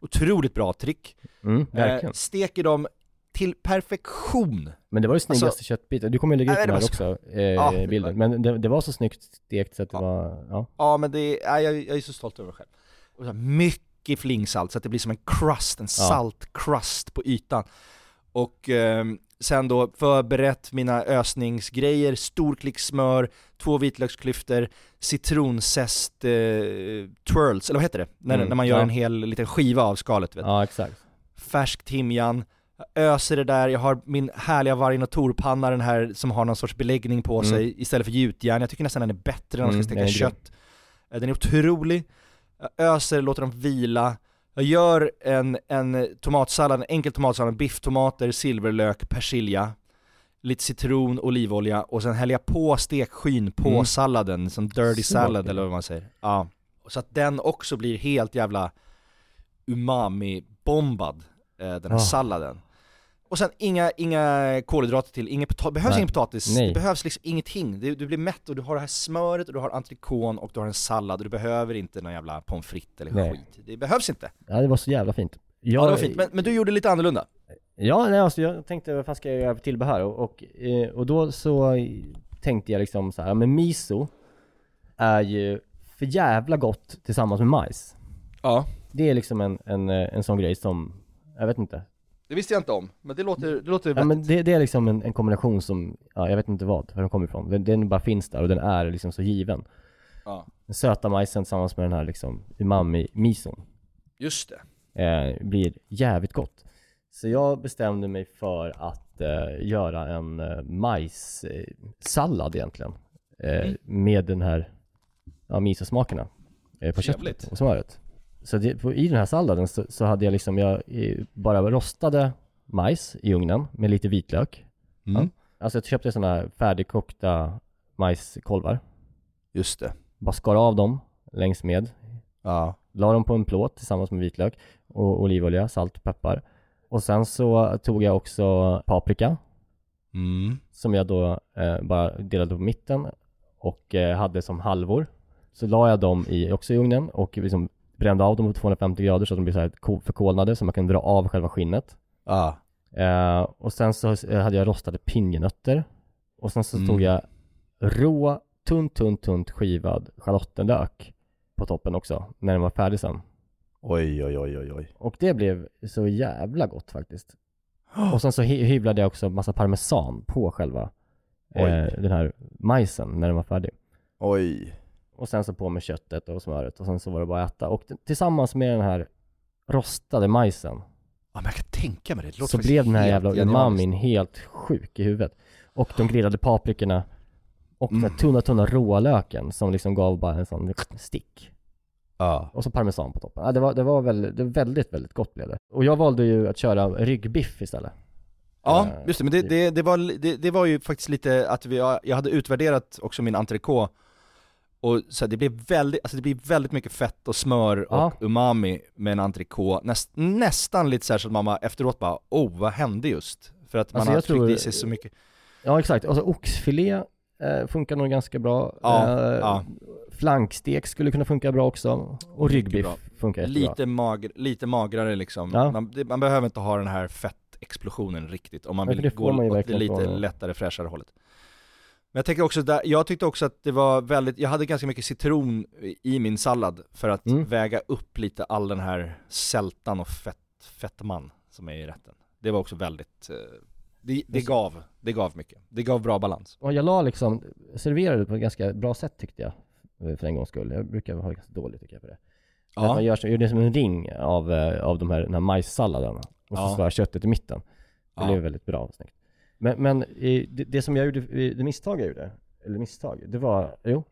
Otroligt bra trick. Mm. Eh, steker dem till perfektion. Men det var ju snyggaste alltså- köttbiten. Du kommer ju lägga ut den det här också, eh, Ja, det bilden. Men det, det var så snyggt stekt så att det Ja. var, ja. Ja men det är, jag, jag är så stolt över mig själv. Och så mycket flingsalt så att det blir som en crust, en salt crust på ytan. Och ehm, sen då förberett mina ösningsgrejer, stor klick smör, två vitlöksklyftor, citronzest eh, twirls, eller vad heter det? När, Mm, när man gör ja. en hel liten skiva av skalet vet du. Ja, exakt. Färsk timjan, öser det där, jag har min härliga varginotorpanna den här som har någon sorts beläggning på Mm. sig istället för gjutjärn. Jag tycker nästan den är bättre när man ska Mm, steka är grym. kött. Eh, Den är otrolig. Jag öser, låter dem vila. Jag gör en, en tomatsallad, en enkel tomatsallad, bifftomater, silverlök, persilja, lite citron, olivolja och sen häller jag på stekskyn på Mm. salladen, som dirty Så salad gott. eller vad man säger. Ja. Så att den också blir helt jävla umami-bombad, eh, den här Ah. salladen. Och sen inga, inga kolhydrater till, pota- behövs Nej. ingen potatis, Nej. det behövs liksom ingenting. Du, du blir mätt och du har det här smöret och du har entrecôten och du har en sallad och du behöver inte någon jävla pommes frites eller Nej. skit. Det behövs inte. Ja, det var så jävla fint. Jag, Ja det var fint, men, men du gjorde lite annorlunda. Ja, nej, alltså jag tänkte vad fan ska jag göra för tillbehör? Och, och, eh, och då så tänkte jag liksom så här, men miso är ju för jävla gott tillsammans med majs. Ja, Det är liksom en, en, eh, en sån grej som, jag vet inte. Det visste jag inte om, men det låter, det låter Ja, vettigt. men det, det är liksom en, en kombination som, ja, jag vet inte vad, var den kommer ifrån. Den, den bara finns där och den är liksom så given. Ja. Den söta majsen tillsammans med den här liksom umami-mison Just det. eh, blir jävligt gott. Så jag bestämde mig för att eh, göra en eh, majssallad egentligen. Eh, Mm. Med den här ja, misosmakerna eh, på Trevligt. köttet och smöret. Så det, på, i den här salladen så, så hade jag liksom, jag bara rostade majs i ugnen med lite vitlök. Mm. Alltså jag köpte sådana här färdigkokta majskolvar. Just det. Bara skar av dem längs med. Ja. La dem på en plåt tillsammans med vitlök och olivolja, salt peppar. Och sen så tog jag också paprika Mm. som jag då eh, bara delade på mitten och eh, hade som halvor. Så la jag dem i, också i ugnen och liksom brände av dem på 250 grader så att de blir så här ko- förkolnade så man kan dra av själva skinnet. Ja. Eh, och sen så eh, hade jag rostade pinjenötter. Och sen så Mm. tog jag rå, tunt, tunt, tunt skivad schalottenlök på toppen också, när den var färdig sen. Oj, oj, oj, oj, oj. Och det blev så jävla gott faktiskt. *gasps* Och sen så hy- hyvlade jag också massa parmesan på själva eh, den här majsen när den var färdig. Oj. Och sen så på med köttet och smöret och sen så var det bara att äta. Och tillsammans med den här rostade majsen Ja, men jag kan tänka mig det. det låter så blev den här jävla umamin helt sjuk i huvudet. Och de grillade paprikorna och den Mm. här tunna, tunna rålöken som liksom gav bara en sån stick. Ja. Och så parmesan på toppen. Ja, det var, det var väldigt, det var väldigt, väldigt gott blev det. Och jag valde ju att köra ryggbiff istället. Ja, Eh, just det, men det, det, det, var, det, det var ju faktiskt lite att vi, jag hade utvärderat också min entrecote och så här, det blev väldigt, alltså det blir väldigt mycket fett och smör och Ja. umami med en entrecote, Näst, nästan lite så så att mamma efteråt bara oh vad hände just? För att man Alltså, har tryckt tror- i sig så mycket Ja exakt, alltså oxfilé eh, funkar nog ganska bra. Ja, eh, ja. Flankstek skulle kunna funka bra också. Och ryggbiff funkar jättebra. lite, mager, lite magrare liksom, Ja. man, det, man behöver inte ha den här fettexplosionen riktigt om man vill gå man åt det lite från- lättare, fräschare hållet Men jag tänker också där, jag tyckte också att det var väldigt, jag hade ganska mycket citron i min sallad för att Mm. väga upp lite all den här sältan och fett, fettman som är i rätten Det var också väldigt, eh, det, det gav, det gav mycket, det gav bra balans Och jag la liksom, serverade det på ett ganska bra sätt tyckte jag. eh, För en gångs skull. Jag brukar ha ganska dåligt tycker jag på det. Att Ja, man gör, så, gör det som en ring av, eh, av de här, den här majssalladen. Och så Ja. köttet i mitten. Det Ja. blev väldigt bra och snyggt. Men, men det, det som jag gjorde, det misstag jag gjorde, eller misstag, det var, jo,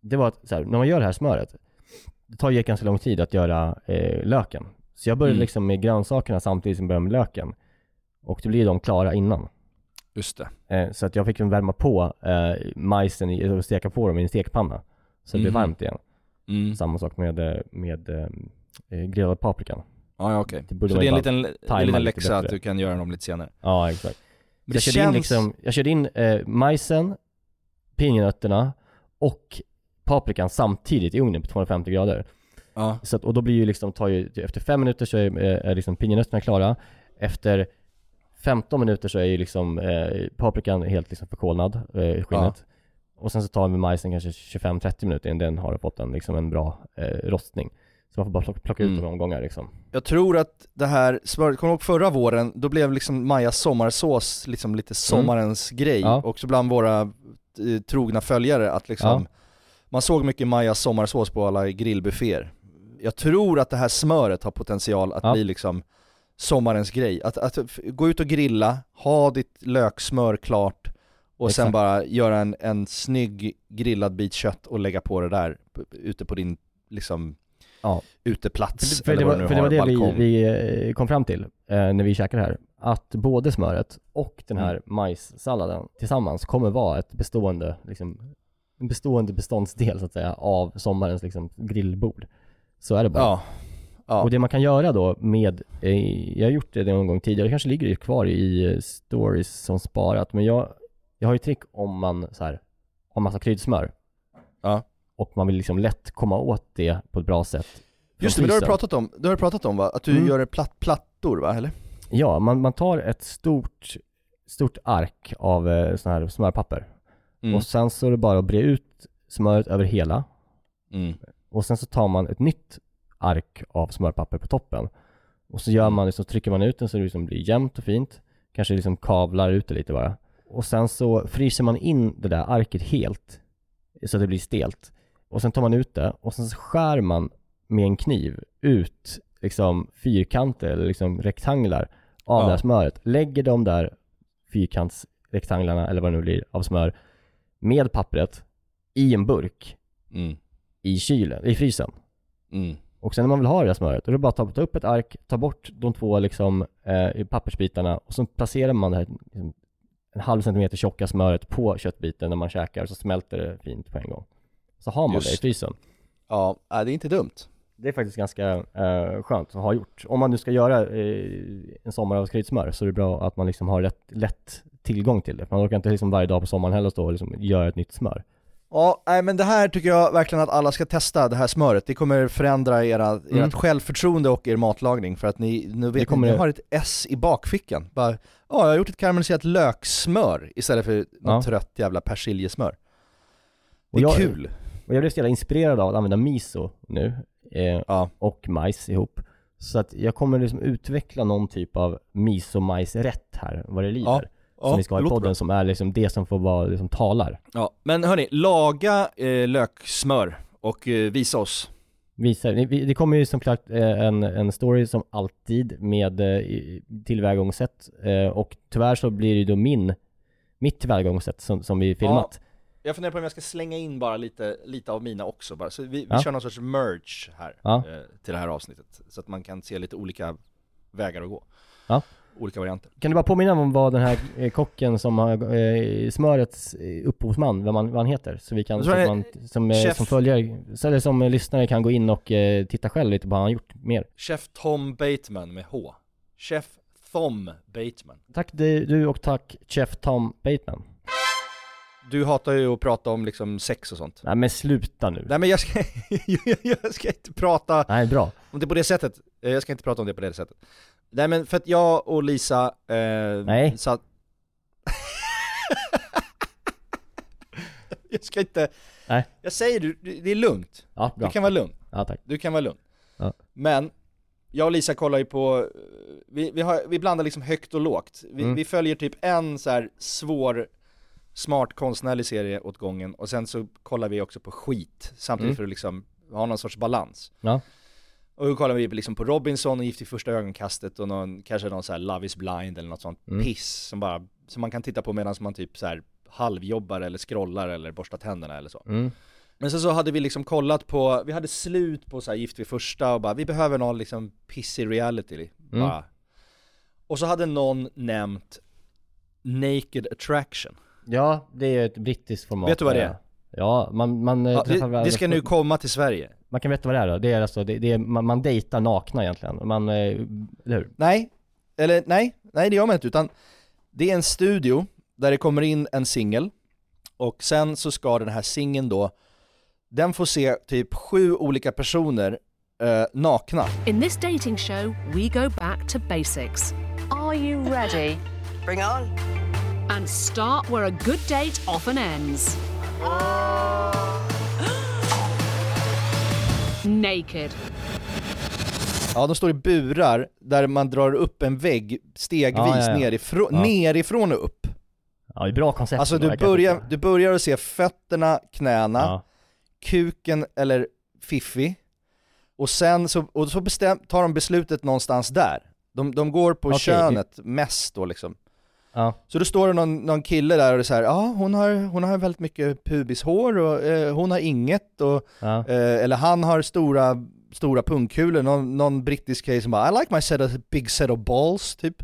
det var att så här, när man gör det här smöret, det tar ju ganska lång tid att göra eh, löken. Så jag började Mm. liksom med grönsakerna samtidigt som jag började med löken. Och då blir de klara innan. just det Eh, så att jag fick värma på eh, majsen, i, och steka på dem i en stekpanna. Så det blev Mhm. varmt igen. mm. Samma sak med, eh, med eh, eh, grillad paprikan. Ja, ja okej, borde så det är en liten, en liten lite läxa att du kan göra dem lite senare Ja, exakt. Jag, körde in känns, liksom, jag körde in eh, majsen, pinjenötterna och paprikan samtidigt i ugnen på 250 grader. ja, Så att, och då blir ju liksom, tar ju, efter fem minuter så är, eh, är liksom pinjenötterna klara. Efter 15 minuter så är ju liksom eh, paprikan helt liksom förkolnad, eh, skinnet. Och sen så tar vi majsen kanske 25-30 minuter innan den har fått en, liksom en bra eh, rostning. Så man får bara plocka, ut Mm. dem omgångar liksom. Jag tror att det här smöret, kommer du ihåg förra våren, då blev liksom Majas sommarsås liksom lite sommarens grej, Ja. också bland våra eh, trogna följare att liksom Ja. Man såg mycket Majas sommarsås på alla grillbufféer Jag tror att det här smöret har potential att Ja. bli liksom sommarens grej, att, att gå ut och grilla, ha ditt löksmör klart och sen Exakt. bara göra en, en snygg grillad bit kött och lägga på det där ute på din liksom Ja. uteplats För, för, det eller vad var, du för det var det vi, balkong. vi eh, kom fram till eh, när vi käkade här. Att både smöret och den här Mm. majssalladen tillsammans kommer vara ett bestående, liksom, en bestående beståndsdel så att säga av sommarens liksom, grillbord. Så är det bara. Ja, ja. Och det man kan göra då med, eh, jag har gjort det någon gång tidigare, det kanske ligger det kvar i eh, stories som sparat, men jag, jag har ju trick om man så här, har massa kryddsmör. Ja. Och man vill liksom lätt komma åt det på ett bra sätt. Just det, men det har du pratat om, det har du pratat om va? Att du Mm. gör platt, plattor va, eller? Ja, man, man tar ett stort, stort ark av eh, sån här smörpapper. Mm. Och sen så är det bara att bre ut smöret över hela. Mm. Och sen så tar man ett nytt ark av smörpapper på toppen. Och så gör man, så trycker man ut den så det liksom blir jämnt och fint. Kanske liksom kavlar ut det lite bara. Och sen så fryser man in det där arket helt. Så att det blir stelt. Och sen tar man ut det och sen skär man med en kniv ut liksom fyrkanter eller liksom rektanglar av Ja. det här smöret. Lägger de där fyrkantsrektanglarna eller vad det nu blir av smör med pappret i en burk Mm. i kylen, i frysen. Mm. Och sen när man vill ha det här smöret, då är det bara att ta, upp ett ark, ta bort de två liksom eh, pappersbitarna och så placerar man det här liksom, en halv centimeter tjocka smöret på köttbiten när man käkar så smälter det fint på en gång. Så har man Just. det i frysen. Ja, nej, det är inte dumt. Det är faktiskt ganska eh, skönt att ha gjort. Om man nu ska göra eh, en sommar av skrytsmör så är det bra att man liksom har rätt, lätt tillgång till det. Man orkar inte liksom varje dag på sommaren heller stå och liksom göra ett nytt smör. Ja, nej men det här tycker jag verkligen att alla ska testa, det här smöret. Det kommer förändra era, Mm. ert självförtroende och er matlagning för att ni, nu vet kommer ni, ni har ett S i bakfickan. Bara, ja jag har gjort ett karamelliserat löksmör istället för något Ja. trött jävla persiljesmör. Det är jag- kul. Och jag blev så jävla inspirerad av att använda miso nu. Eh, Ja. och majs ihop. Så att jag kommer liksom utveckla någon typ av miso-majsrätt här, vad det lider. Ja, som vi ska ha i podden, bra. som är liksom det som får vara, liksom talar. Ja, men hörni, laga eh, löksmör och eh, visa oss. Visar. Det- kommer ju som klart eh, en, en story som alltid med eh, tillvägagångssätt eh, och tyvärr så blir det ju då min, mitt tillvägagångssätt som, som vi filmat. Jag funderar på om jag ska slänga in bara lite, lite av mina också bara, så vi, vi Ja. kör någon sorts merge här Ja. eh, till det här avsnittet. Så att man kan se lite olika vägar att gå. Ja. Olika varianter. Kan du bara påminna om vad den här eh, kocken som har eh, smörets eh, upphovsman, vad, man, vad han heter? Så vi kan, så att man, som, eh, Chef- som följare, så- eller som lyssnare kan gå in och titta själv lite på vad han har gjort mer. Chef Tom Bateman med H. Chef Thom Bateman. Tack du och tack Chef Tom Bateman. Du hatar ju att prata om liksom sex och sånt. Nej men sluta nu. Nej men jag ska, *laughs* jag ska inte prata Nej, bra. om det på det sättet. Eh, Jag ska inte prata om det på det sättet. Nej men för att jag och Lisa eh, Nej. satt... *laughs* jag ska inte... Nej. Jag säger du, det är lugnt. Ja, Du bra. kan vara lugn. Ja, tack. Du kan vara lugn. Ja. Men, jag och Lisa kollar ju på, vi, vi, har, vi blandar liksom högt och lågt. Vi, Mm. vi följer typ en så här svår, smart konstnärlig serie åt gången och sen så kollar vi också på skit samtidigt Mm. för att liksom ha någon sorts balans. Ja. Och då kollar vi liksom på Robinson och Gift i första ögonkastet och någon, kanske någon så här Love is blind eller något sånt Mm. piss som bara, som man kan titta på medan man typ så här halvjobbar eller scrollar eller borstar tänderna eller så. Mm. Men sen så hade vi liksom kollat på, vi hade slut på så här Gift vid första och bara, vi behöver någon liksom pissig reality bara. Och så hade någon nämnt Naked Attraction. Ja, det är ett brittiskt format. Vet du vad det är? Ja, man, man eh, Ja, träffar det, det ska nu komma till Sverige. Man kan berätta vad det är då? Det är alltså, det, det är, man, man dejtar nakna egentligen. Man, eh, eller hur? Nej, eller nej, nej det gör man inte utan det är en studio där det kommer in en singel och sen så ska den här singeln då, den får se typ sju olika personer eh, nakna. In this dating show, we go back to basics Are you ready? Bring on. And start where a good date often ends. *gasps* Naked. Ja, de står i burar där man drar upp en vägg stegvis Ja, ja, ja. Nerifrån, Ja. nerifrån och upp. Ja, det är bra koncept. Alltså du börjar, du börjar att se fötterna, knäna, Ja. kuken eller fiffi och sen så, och så bestäm, tar de beslutet någonstans där. De, de går på Okej, könet mest då liksom. Ja. Så då står det någon, någon kille där och det är så här, ja hon har, hon har väldigt mycket pubishår och eh, hon har inget och, Ja. eh, eller han har stora, stora pungkulor, någon, någon brittisk tjej som bara I like my set of, big set of balls typ.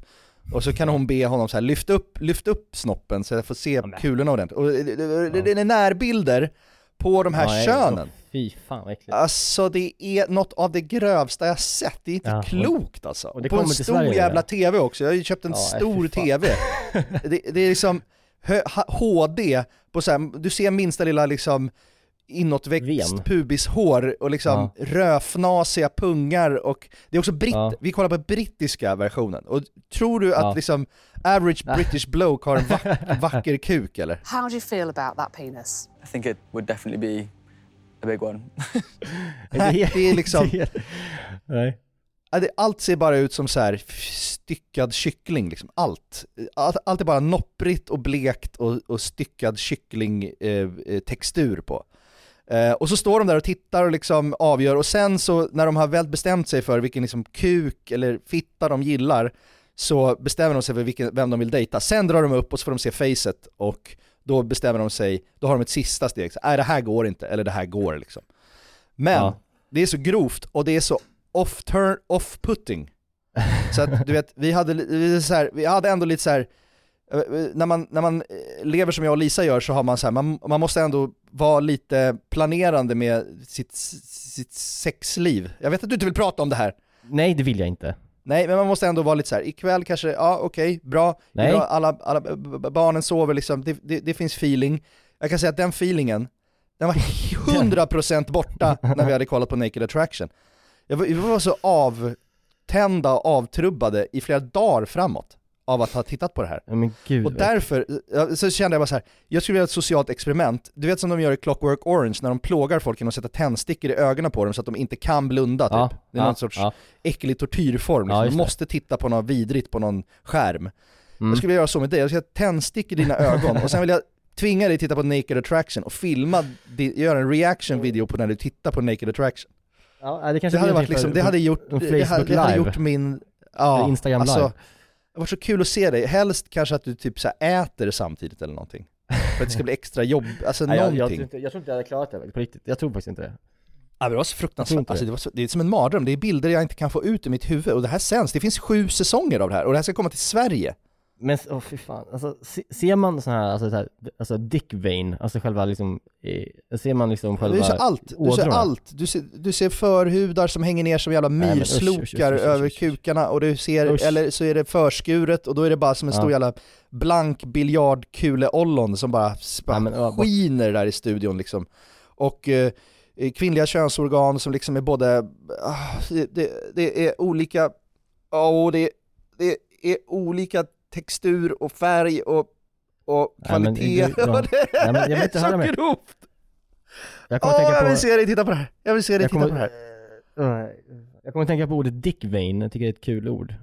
Och så kan hon be honom så här, lyft upp, lyft upp snoppen så jag får se men. kulorna ordentligt. Och det, det, det, det är närbilder på de här Ja, könen. åh, Fy fan vad äckligt. Alltså det är något av det grövsta jag sett, det är inte Ja, klokt alltså. och det på en stor Sverige, jävla. TV också, jag har ju köpt en Ja, stor. TV. *laughs* det, det är liksom HD på så här, du ser minsta lilla liksom inåtväxt Ven. pubishår och liksom röfnasiga pungar och det är också britt, Ja. vi kollar på brittiska versionen och tror du att Ja. liksom average *laughs* British bloke har en vack, vacker kuk eller? How do you feel about that penis? I think it would definitely be a big one. *laughs* Nej, det är *laughs* liksom, Nej. ja, allt ser bara ut som så här styckad kyckling liksom. Allt. Allt, allt är bara nopprigt och blekt och, och styckad kycklingtextur eh, textur på. Eh, och så står de där och tittar och liksom avgör och sen så när de har väl bestämt sig för vilken liksom kuk eller fitta de gillar så bestämmer de sig för vilken, vem de vill dejta. Sen drar de upp och så får de se facet och då bestämmer de sig, då har de ett sista steg. Nej det här går inte, eller det här går liksom. Men Ja. det är så grovt och det är så off-turn, off-putting. Så att du vet, vi hade, vi, så här, vi hade ändå lite så här. Eh, när man, när man eh, lever som jag och Lisa gör så har man så här, man, man måste ändå vara lite planerande med sitt, sitt sexliv. Jag vet att du inte vill prata om det här. Nej, det vill jag inte. Nej, men man måste ändå vara lite så här. ikväll kanske, ja okej, bra, Nej. Idag, alla, alla barnen sover liksom, det, det, det finns feeling. Jag kan säga att den feelingen, den var *laughs* 100% borta när vi hade kollat på Naked Attraction. Jag var, vi var så avtända och avtrubbade i flera dagar framåt av att ha tittat på det här. Men gud. Och därför, så kände jag bara så här. jag skulle vilja göra ett socialt experiment. Du vet som de gör i Clockwork Orange när de plågar folk genom att sätta tändstickor i ögonen på dem så att de inte kan blunda typ. ja, Det är ja, någon sorts ja. äcklig tortyrform, liksom. Ja, det. måste titta på något vidrigt på någon skärm. Mm. Jag skulle vilja göra så med dig, jag ska tändstickor i dina ögon och sen vill jag tvinga dig att titta på Naked Attraction och filma, göra en reaction video på när du tittar på Naked Attraction. Ja, det kanske Det hade varit liksom, det hade gjort, det hade, det hade gjort min, ja, Instagram alltså, live. Det var så kul att se dig, helst kanske att du typ så äter samtidigt eller någonting. För att det ska bli extra jobb, alltså *laughs* Nej, jag, jag, någonting. tror inte, jag tror inte jag hade klarat det på riktigt. Jag tror faktiskt inte det. Ja, det var så Jag fruktansvärt, alltså, det. det, var så, det är som en mardröm, det är bilder jag inte kan få ut ur mitt huvud och det här sänds, det finns sju säsonger av det här och det här ska komma till Sverige. Men åh oh, fy fan, alltså se, ser man sån här, alltså, så här, alltså dick vein, alltså själva liksom, eh, ser man liksom själva Du ser allt, du ser allt. Du ser, du ser förhudar som hänger ner som jävla myrslokar över kukarna och du ser, Usch. eller så är det förskuret och då är det bara som en Ja. stor jävla blank biljardkule-ollon som bara, bara ja, skiner där i studion liksom. Och eh, kvinnliga könsorgan som liksom är både, ah, det, det, det är olika, oh, det, det är olika textur och färg och, och Nej, men kvalitet. ja. *laughs* Nej, men jag vill är inte så höra mer. grovt! Jag kommer Åh, tänka jag på, vill se dig titta på det här! Jag vill se dig jag titta på det kommer, här! eh, jag kommer tänka på ordet dick vein, jag tycker det är ett kul ord.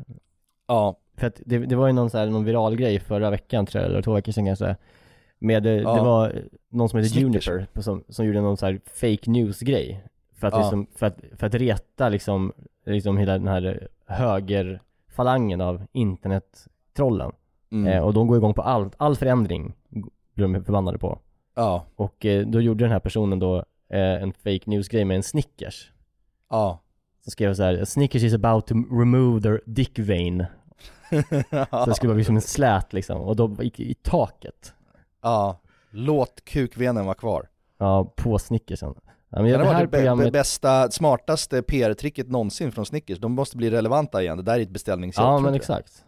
Ja. För att det, det var ju någon, så här, någon viral grej förra veckan tror jag, eller två veckor sedan kanske. Med, eh, Ja. det var någon som heter Snickers. Juniper som, som gjorde någon så här fake news grej. För att, Ja. liksom, för att, för att reta liksom, liksom hela den här högerfalangen av internettrollen. Mm. Eh, och de går igång på allt, all förändring blir de förbannade på. Ja. Och eh, då gjorde den här personen då eh, en fake news grej med en Snickers. Ja. Som skrev så här: Snickers is about to remove their dick vein. *laughs* Så det skulle vara liksom en slät liksom, och då gick i taket. ja. Låt kukvenen vara kvar. Ja, på Snickersen. Ja, men Det det här varit programmet... bä- bästa, smartaste PR-tricket någonsin från Snickers. De måste bli relevanta igen, det där är ett beställningsjobb. Ja men jag. exakt.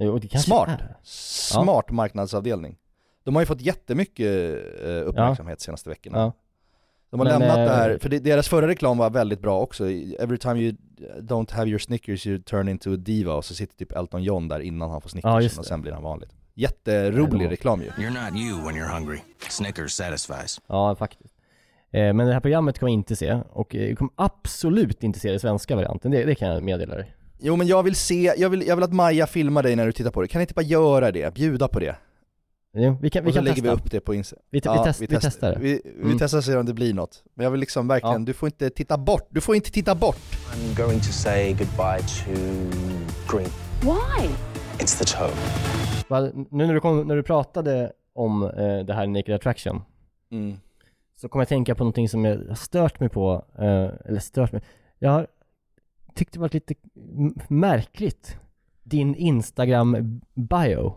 Jo, Smart. är. Smart marknadsavdelning. De har ju fått jättemycket eh, uppmärksamhet de senaste veckorna. Ja. De har Men, lämnat eh, det här, för deras förra reklam var väldigt bra också. Every time you don't have your Snickers you turn into a diva och så sitter typ Elton John där innan han får Snickers Ja, och sen blir han vanligt. Jätterolig Ja. reklam ju. You're not you when you're hungry. Snickers satisfies. Ja, faktiskt. Eh, men det här programmet kommer jag inte se, och jag kommer absolut inte se den svenska varianten, det, det kan jag meddela dig. Jo men jag vill se, jag vill, jag vill att Maja filmar dig när du tittar på det. Kan ni inte bara göra det? Bjuda på det. Jo, vi kan, vi och så kan lägger testa. vi upp det på Instagram. Vi, te- vi, test, vi, testar det. Vi, vi Mm. testar och ser om det blir något. Men jag vill liksom verkligen, Ja. du får inte titta bort, du får inte titta bort! I'm going to say goodbye to green. Why? It's the tone. Va, Nu när du, kom, när du pratade om eh, det här Naked Attraction, Mm. så kommer jag tänka på någonting som jag har stört mig på, eh, eller stört mig. Jag har tyckt det varit lite märkligt, din Instagram-bio,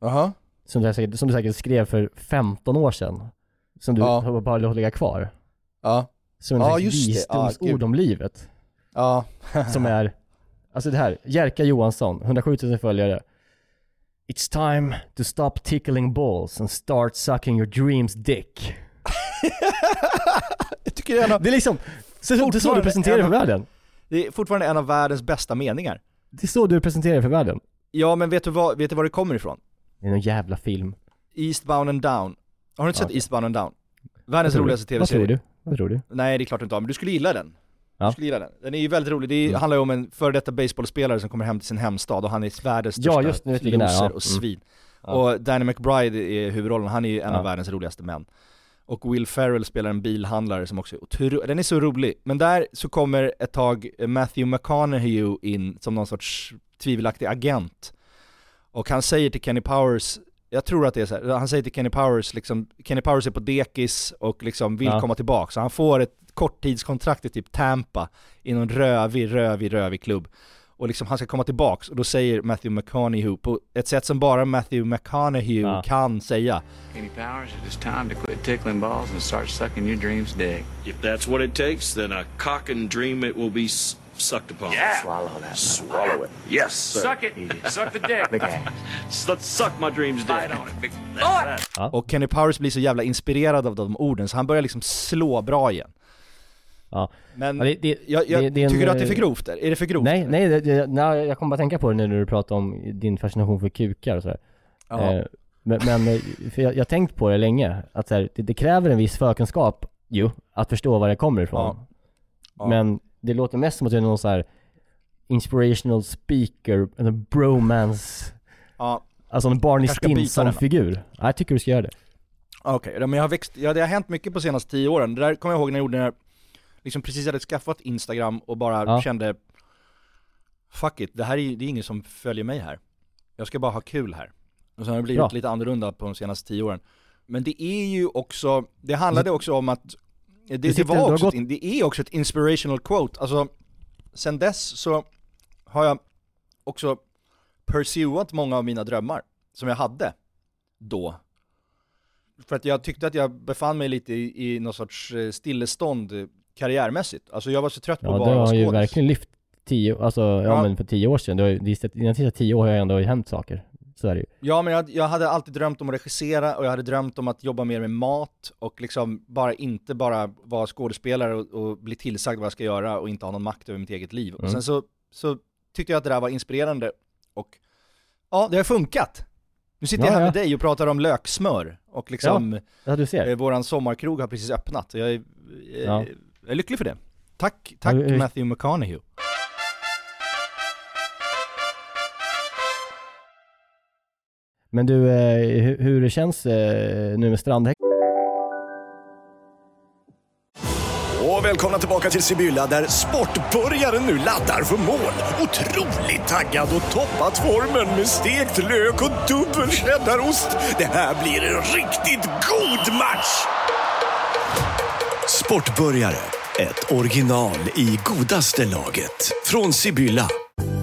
Jaha? som du, säkert, som du säkert skrev för 15 år sedan, som du Ja. bara låtit ligga kvar. Ja. Som en Ja, slags. Ja, visdomsord gud. om livet. Ja. Som är, alltså det här, Jerka Johansson, 107 000 följare. It's time to stop tickling balls and start sucking your dreams dick. *laughs* jag tycker det är en av, Det är liksom, så, det är så du presenterar en för världen. Det är fortfarande en av världens bästa meningar. Det är så du presenterar för världen. Ja men vet du vad, vet du var det kommer ifrån? Det är någon jävla film. Eastbound and down. Har du inte sett Ja. Eastbound and down? Världens roligaste Vad tror tv-serie. du? Vad tror du? Nej det är klart du inte har, men du skulle gilla den. Ja. Du skulle gilla den. Den är ju väldigt rolig, det är, handlar ju om en före detta baseballspelare som kommer hem till sin hemstad och han är världens Ja, största just nu loser ja. och Mm. svin. Ja. Och Danny McBride är huvudrollen, han är ju en Ja. av världens roligaste män. Och Will Ferrell spelar en bilhandlare som också är otro- den är så rolig. Men där så kommer ett tag Matthew McConaughey in som någon sorts tvivelaktig agent. Och han säger till Kenny Powers, jag tror att det är så här, han säger till Kenny Powers liksom, Kenny Powers är på dekis och liksom vill Ja. komma tillbaka, så han får ett korttidskontrakt i typ Tampa, i någon rövig, rövig, rövig klubb. Och liksom han ska komma tillbaks, och då säger Matthew McConaughey på ett sätt som bara Matthew McConaughey Ja. kan säga. Kenny Powers, it is time to quit tickling balls and start sucking your dreams dick. If that's what it takes, then a cock and dream it will be sucked upon. Yeah. Swallow that. Swallow it. Yes, sir. Suck it. Suck the dick. *laughs* Big ass. Let's suck my dreams dick. Bite on it. Big. That's that. Och Kenny Powers blir så jävla inspirerad av de orden, så han börjar liksom slå bra igen. Ja. Men Ja, det- det- jag, jag, det- det är en, tycker du att det är för eh, grovt? Är det för grovt? Nej, nej, det, det, nej, jag kommer bara tänka på det nu när du pratar om din fascination för kukar och sådär. Eh, men, men eh, för jag, har tänkt på det länge, att så här, det, det kräver en viss förkunskap ju, att förstå var det kommer ifrån. Ja. Men det låter mest som att du är någon så här inspirational speaker, en bromance, Ja, alltså en Barney den. Stinson-figur. Ja, jag tycker du ska göra det. okej. Ja, Men jag har växt, ja, det har hänt mycket på senaste tio åren. Det där kommer jag ihåg när jag gjorde när jag liksom precis hade skaffat Instagram och bara Ja. kände Fuck it, det här är, det är ingen som följer mig här. Jag ska bara ha kul här. Och sen har det blivit Bra. lite annorlunda på de senaste tio åren. Men det är ju också, det handlade också om att det, det, du var också ett, det är också ett inspirational quote. Alltså, sen dess så har jag också pursuat många av mina drömmar som jag hade då. För att jag tyckte att jag befann mig lite i, i någon sorts eh, stillestånd karriärmässigt. Alltså jag var så trött på Ja, att bara vara har ju skådis. verkligen lyft tio, alltså ja, Ja. men för tio år sedan, du har, ju- de sista- tio år har ju ändå hänt saker. Så är det ju. Ja men jag, jag hade alltid drömt om att regissera och jag hade drömt om att jobba mer med mat och liksom bara inte bara vara skådespelare och, och bli tillsagd vad jag ska göra och inte ha någon makt över mitt eget liv. Och Mm. sen så, så tyckte jag att det där var inspirerande och ja, det har funkat. Nu sitter Ja, jag här ja. med dig och pratar om löksmör och liksom Ja, du ser. eh, våran sommarkrog har precis öppnat. Jag är, eh, Ja. Jag är lycklig för det. Tack, tack Ja, hur- Matthew McConaughey. Men du, eh, hur, hur det känns eh, nu med Strandhäck? Och välkomna tillbaka till Sibylla där sportbörjaren nu laddar för mål. Otroligt taggad och toppat formen med stekt lök och dubbel cheddarost. Det här blir en riktigt god match! Sportbörjare, ett original i godaste laget. Från Sibylla.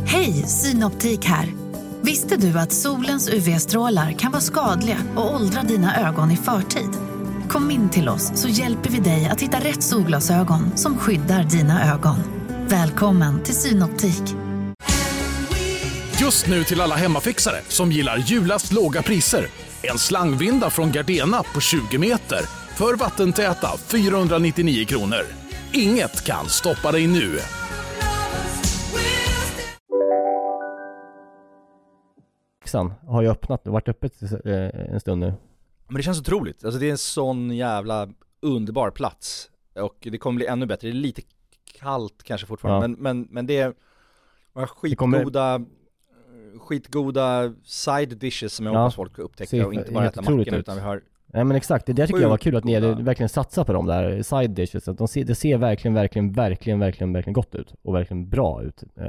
Hej, Synoptik här. Visste du att solens UV-strålar kan vara skadliga och åldra dina ögon i förtid? Kom in till oss så hjälper vi dig att hitta rätt solglasögon som skyddar dina ögon. Välkommen till Synoptik. Just nu till alla hemmafixare som gillar julast låga priser. En slangvinda från Gardena på 20 meter för vattentäta 499 kronor. Inget kan stoppa dig nu. Xan har ju öppnat, varit öppet eh, en stund nu. Men det känns otroligt, alltså det är en sån jävla underbar plats Och det kommer bli ännu bättre, det är lite kallt kanske fortfarande Ja. men, men, men det är några Det kommer- skitgoda Skitgoda side dishes som jag Ja. hoppas folk upptäcker och inte bara äta mackorna ut. utan vi har Nej men exakt, det där tycker jag var kul att ni hade verkligen satsat på de där side dishes. Att de ser, det ser verkligen, verkligen, verkligen, verkligen, verkligen gott ut. Och verkligen bra ut. Eh,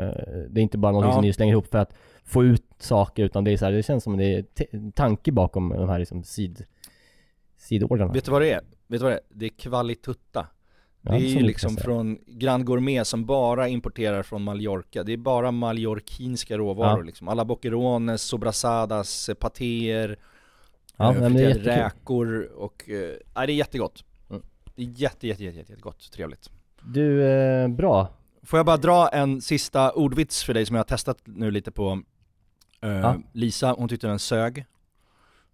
Det är inte bara någonting Ja. som ni slänger ihop för att få ut saker, utan det är så här, det känns som det är tanke bakom de här liksom sid, sidordrarna. Vet du vad det är? Vet du vad det är? Det är kvalitutta Ja, Det är som ju liksom från Grand Gourmet som bara importerar från Mallorca Det är bara mallorquinska råvaror Ja. liksom Alla boccherones, sobrasadas, patéer Ja, eh, men det är räkor och, eh, nej det är jättegott Mm. Det är jätte, jätte, jätte, jätte, jättegott, trevligt Du, eh, bra. Får jag bara dra en sista ordvits för dig som jag har testat nu lite på eh, Ja. Lisa, hon tyckte den sög Jag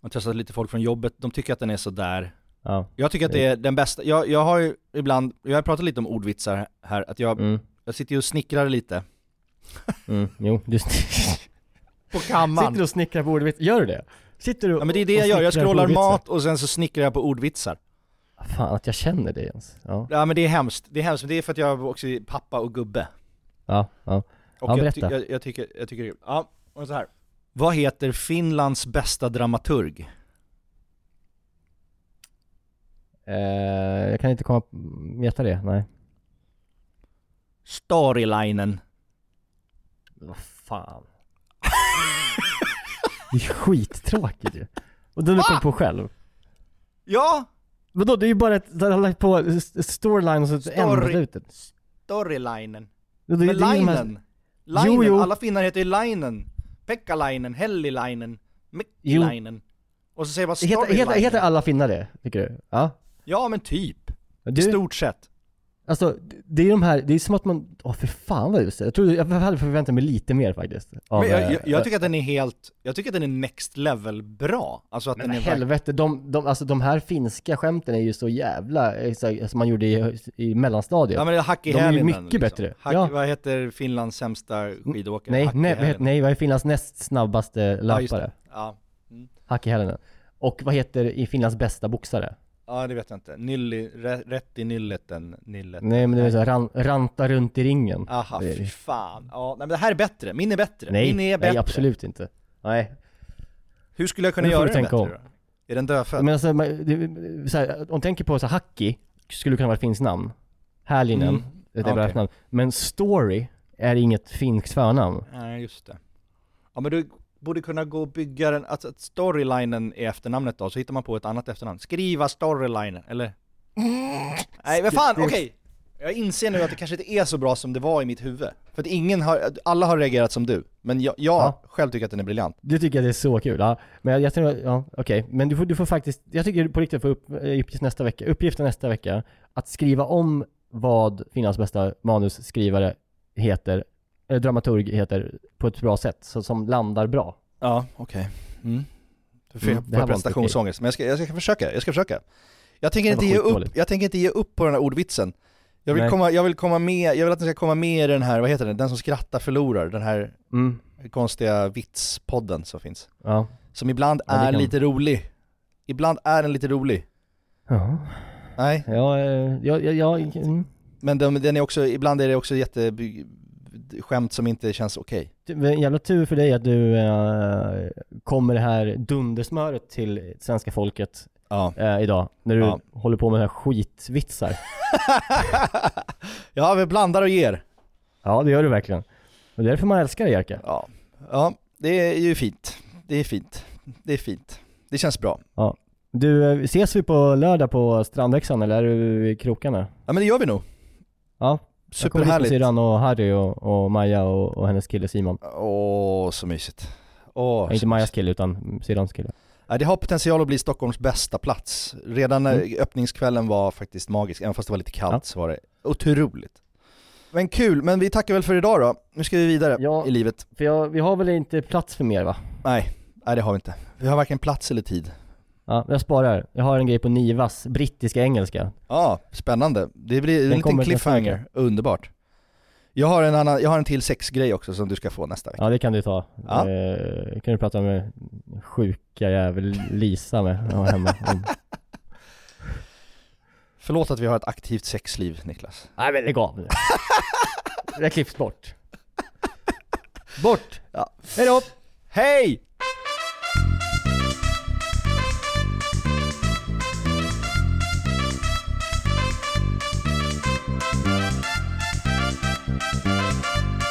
har testat lite folk från jobbet, de tycker att den är sådär Ja. Jag tycker att det är den bästa, jag, jag har ju ibland, jag har pratat lite om ordvitsar här, att jag, Mm. jag sitter ju och snickrar lite Mm, jo, du *laughs* På kammaren Sitter du och snickrar på ordvits? Gör du det? Sitter du Ja men det är det och jag gör, jag scrollar mat och sen så snickrar jag på ordvitsar Fan att jag känner det ens. Ja, Ja men det är hemskt, det är hemskt, men det är för att jag också är pappa och gubbe. ja, ja. Och ja jag, ty- berätta. jag, jag tycker, jag tycker, ja, och så här. Vad heter Finlands bästa dramaturg? Eh, jag kan inte komma veta det, nej. Storylinen. Vad fan. Det är skittråkigt ju. Och den du kommit på själv. Ja! Vadå, det är ju bara ett, den har lagt på storyline och så ett Story- på slutet. Storylinen. Det- Men det är ju de här- Linen. Linen, Jo, jo. alla finnar heter ju Linen. Pekka-Linen, Helli-Linen, Jo. Micki-Linen. Och så säger man Heter, heter, Storylinen. heter alla finnar det, tycker du? Ja? Ja men typ. Du, I stort sett. Alltså, det är de här, det är som att man, åh för fan vad det. Jag tror, jag hade förväntat mig lite mer faktiskt. Av, Men jag, eh, jag, jag tycker att den är helt, jag tycker att den är next level bra. Alltså att Men den är helvete, de, de, alltså de här finska skämten är ju så jävla, eh, som man gjorde i, i mellanstadiet. Ja men det är Hack i De är ju mycket liksom. bättre. Hack, Ja. Vad heter Finlands sämsta skidåkare? Nej, Hack i nej, vad heter, nej, vad är Finlands näst snabbaste Ja, just det. löpare? Ja. Mm. Hacki Hälinen. Och vad heter i Finlands bästa boxare? Ja, det vet jag inte. Rä, rätt i nylleten, nyllet. Nej men det är så här, ran, ranta runt i ringen. Aha, Det är- fy fan. Ja, nej men det här är bättre. Min är bättre. Nej, Min är bättre. nej absolut inte. Nej. Hur skulle jag kunna göra den bättre om. då? Är den dödfödd? Men alltså, man- så här, om du tänker på så här, Hacki, skulle kunna vara ett finskt namn. Härlinen, Mm. det är Okej. okay. namn. Men Story är inget finskt förnamn. Nej, just det. Ja men du borde kunna gå och bygga den, alltså att storylinen är efternamnet då, så hittar man på ett annat efternamn. Skriva storylinen, eller? *laughs* Nej men fan, okej! Jag inser nu att det kanske inte är så bra som det var i mitt huvud. För att ingen har, alla har reagerat som du. Men jag, jag Ja. själv tycker att den är briljant. Du tycker att det är så kul? Ja. Men jag, jag tror, ja okej. Men du får, du får faktiskt, jag tycker på riktigt få upp, eh, uppgift nästa vecka, uppgiften nästa vecka, att skriva om vad Finlands bästa manusskrivare heter, eller dramaturg heter, på ett bra sätt, så, som landar bra. Ja, okej. Mm. Du får Mm, får prestationsångest, men jag ska, jag ska försöka, jag ska försöka. Jag tänker inte ge upp, jag tänker inte ge upp på den här ordvitsen. Jag vill, Nej. komma, jag vill komma med, jag vill att den ska komma med i den här, vad heter den, den som skrattar förlorar, den här Mm. konstiga vitspodden som finns. Ja. Som ibland Ja, är kan- lite rolig. Ibland är den lite rolig. Ja. Nej, Ja, eh, ja, ja, ja mm. men den, den är också, ibland är det också jätte skämt som inte känns okej. En jävla tur för dig att du eh, kommer det här dundersmöret till svenska folket Ja. eh, idag, när du Ja. håller på med här skitvitsar. *laughs* ja, vi blandar och ger. Ja, det gör du verkligen. Och det är därför man älskar dig Jerka. Ja. ja, det är ju fint. Det är fint. Det är fint. Det känns bra. Ja. Du, eh, ses vi på lördag på Strandväxan eller är du i krokarna? Ja men det gör vi nog. Ja. Jag kommer Superhärligt. och Harry och, och Maja och, och hennes kille Simon. Åh, så mysigt. Åh, Ja, inte Majas kille utan syrrans kille. Det har potential att bli Stockholms bästa plats. Redan när Mm. öppningskvällen var faktiskt magisk, även fast det var lite kallt Ja. så var det otroligt. Men kul, men vi tackar väl för idag då. Nu ska vi vidare Ja. i livet. För jag, vi har väl inte plats för mer va? Nej, nej det har vi inte. Vi har varken plats eller tid. Ja, jag sparar. Jag har en grej på Nivas, brittiska engelska. Ja, spännande. Det blir en Den liten cliffhanger, underbart. Jag har en annan, jag har en till sexgrej också som du ska få nästa vecka. Ja det kan du ta. Ja. Eh, kan du prata med sjuka jävel Lisa med hemma. *laughs* Mm. Förlåt att vi har ett aktivt sexliv Niklas. Nej men lägg av nu. *laughs* Det klipps bort. Bort! Ja. Hejdå! Hej! Música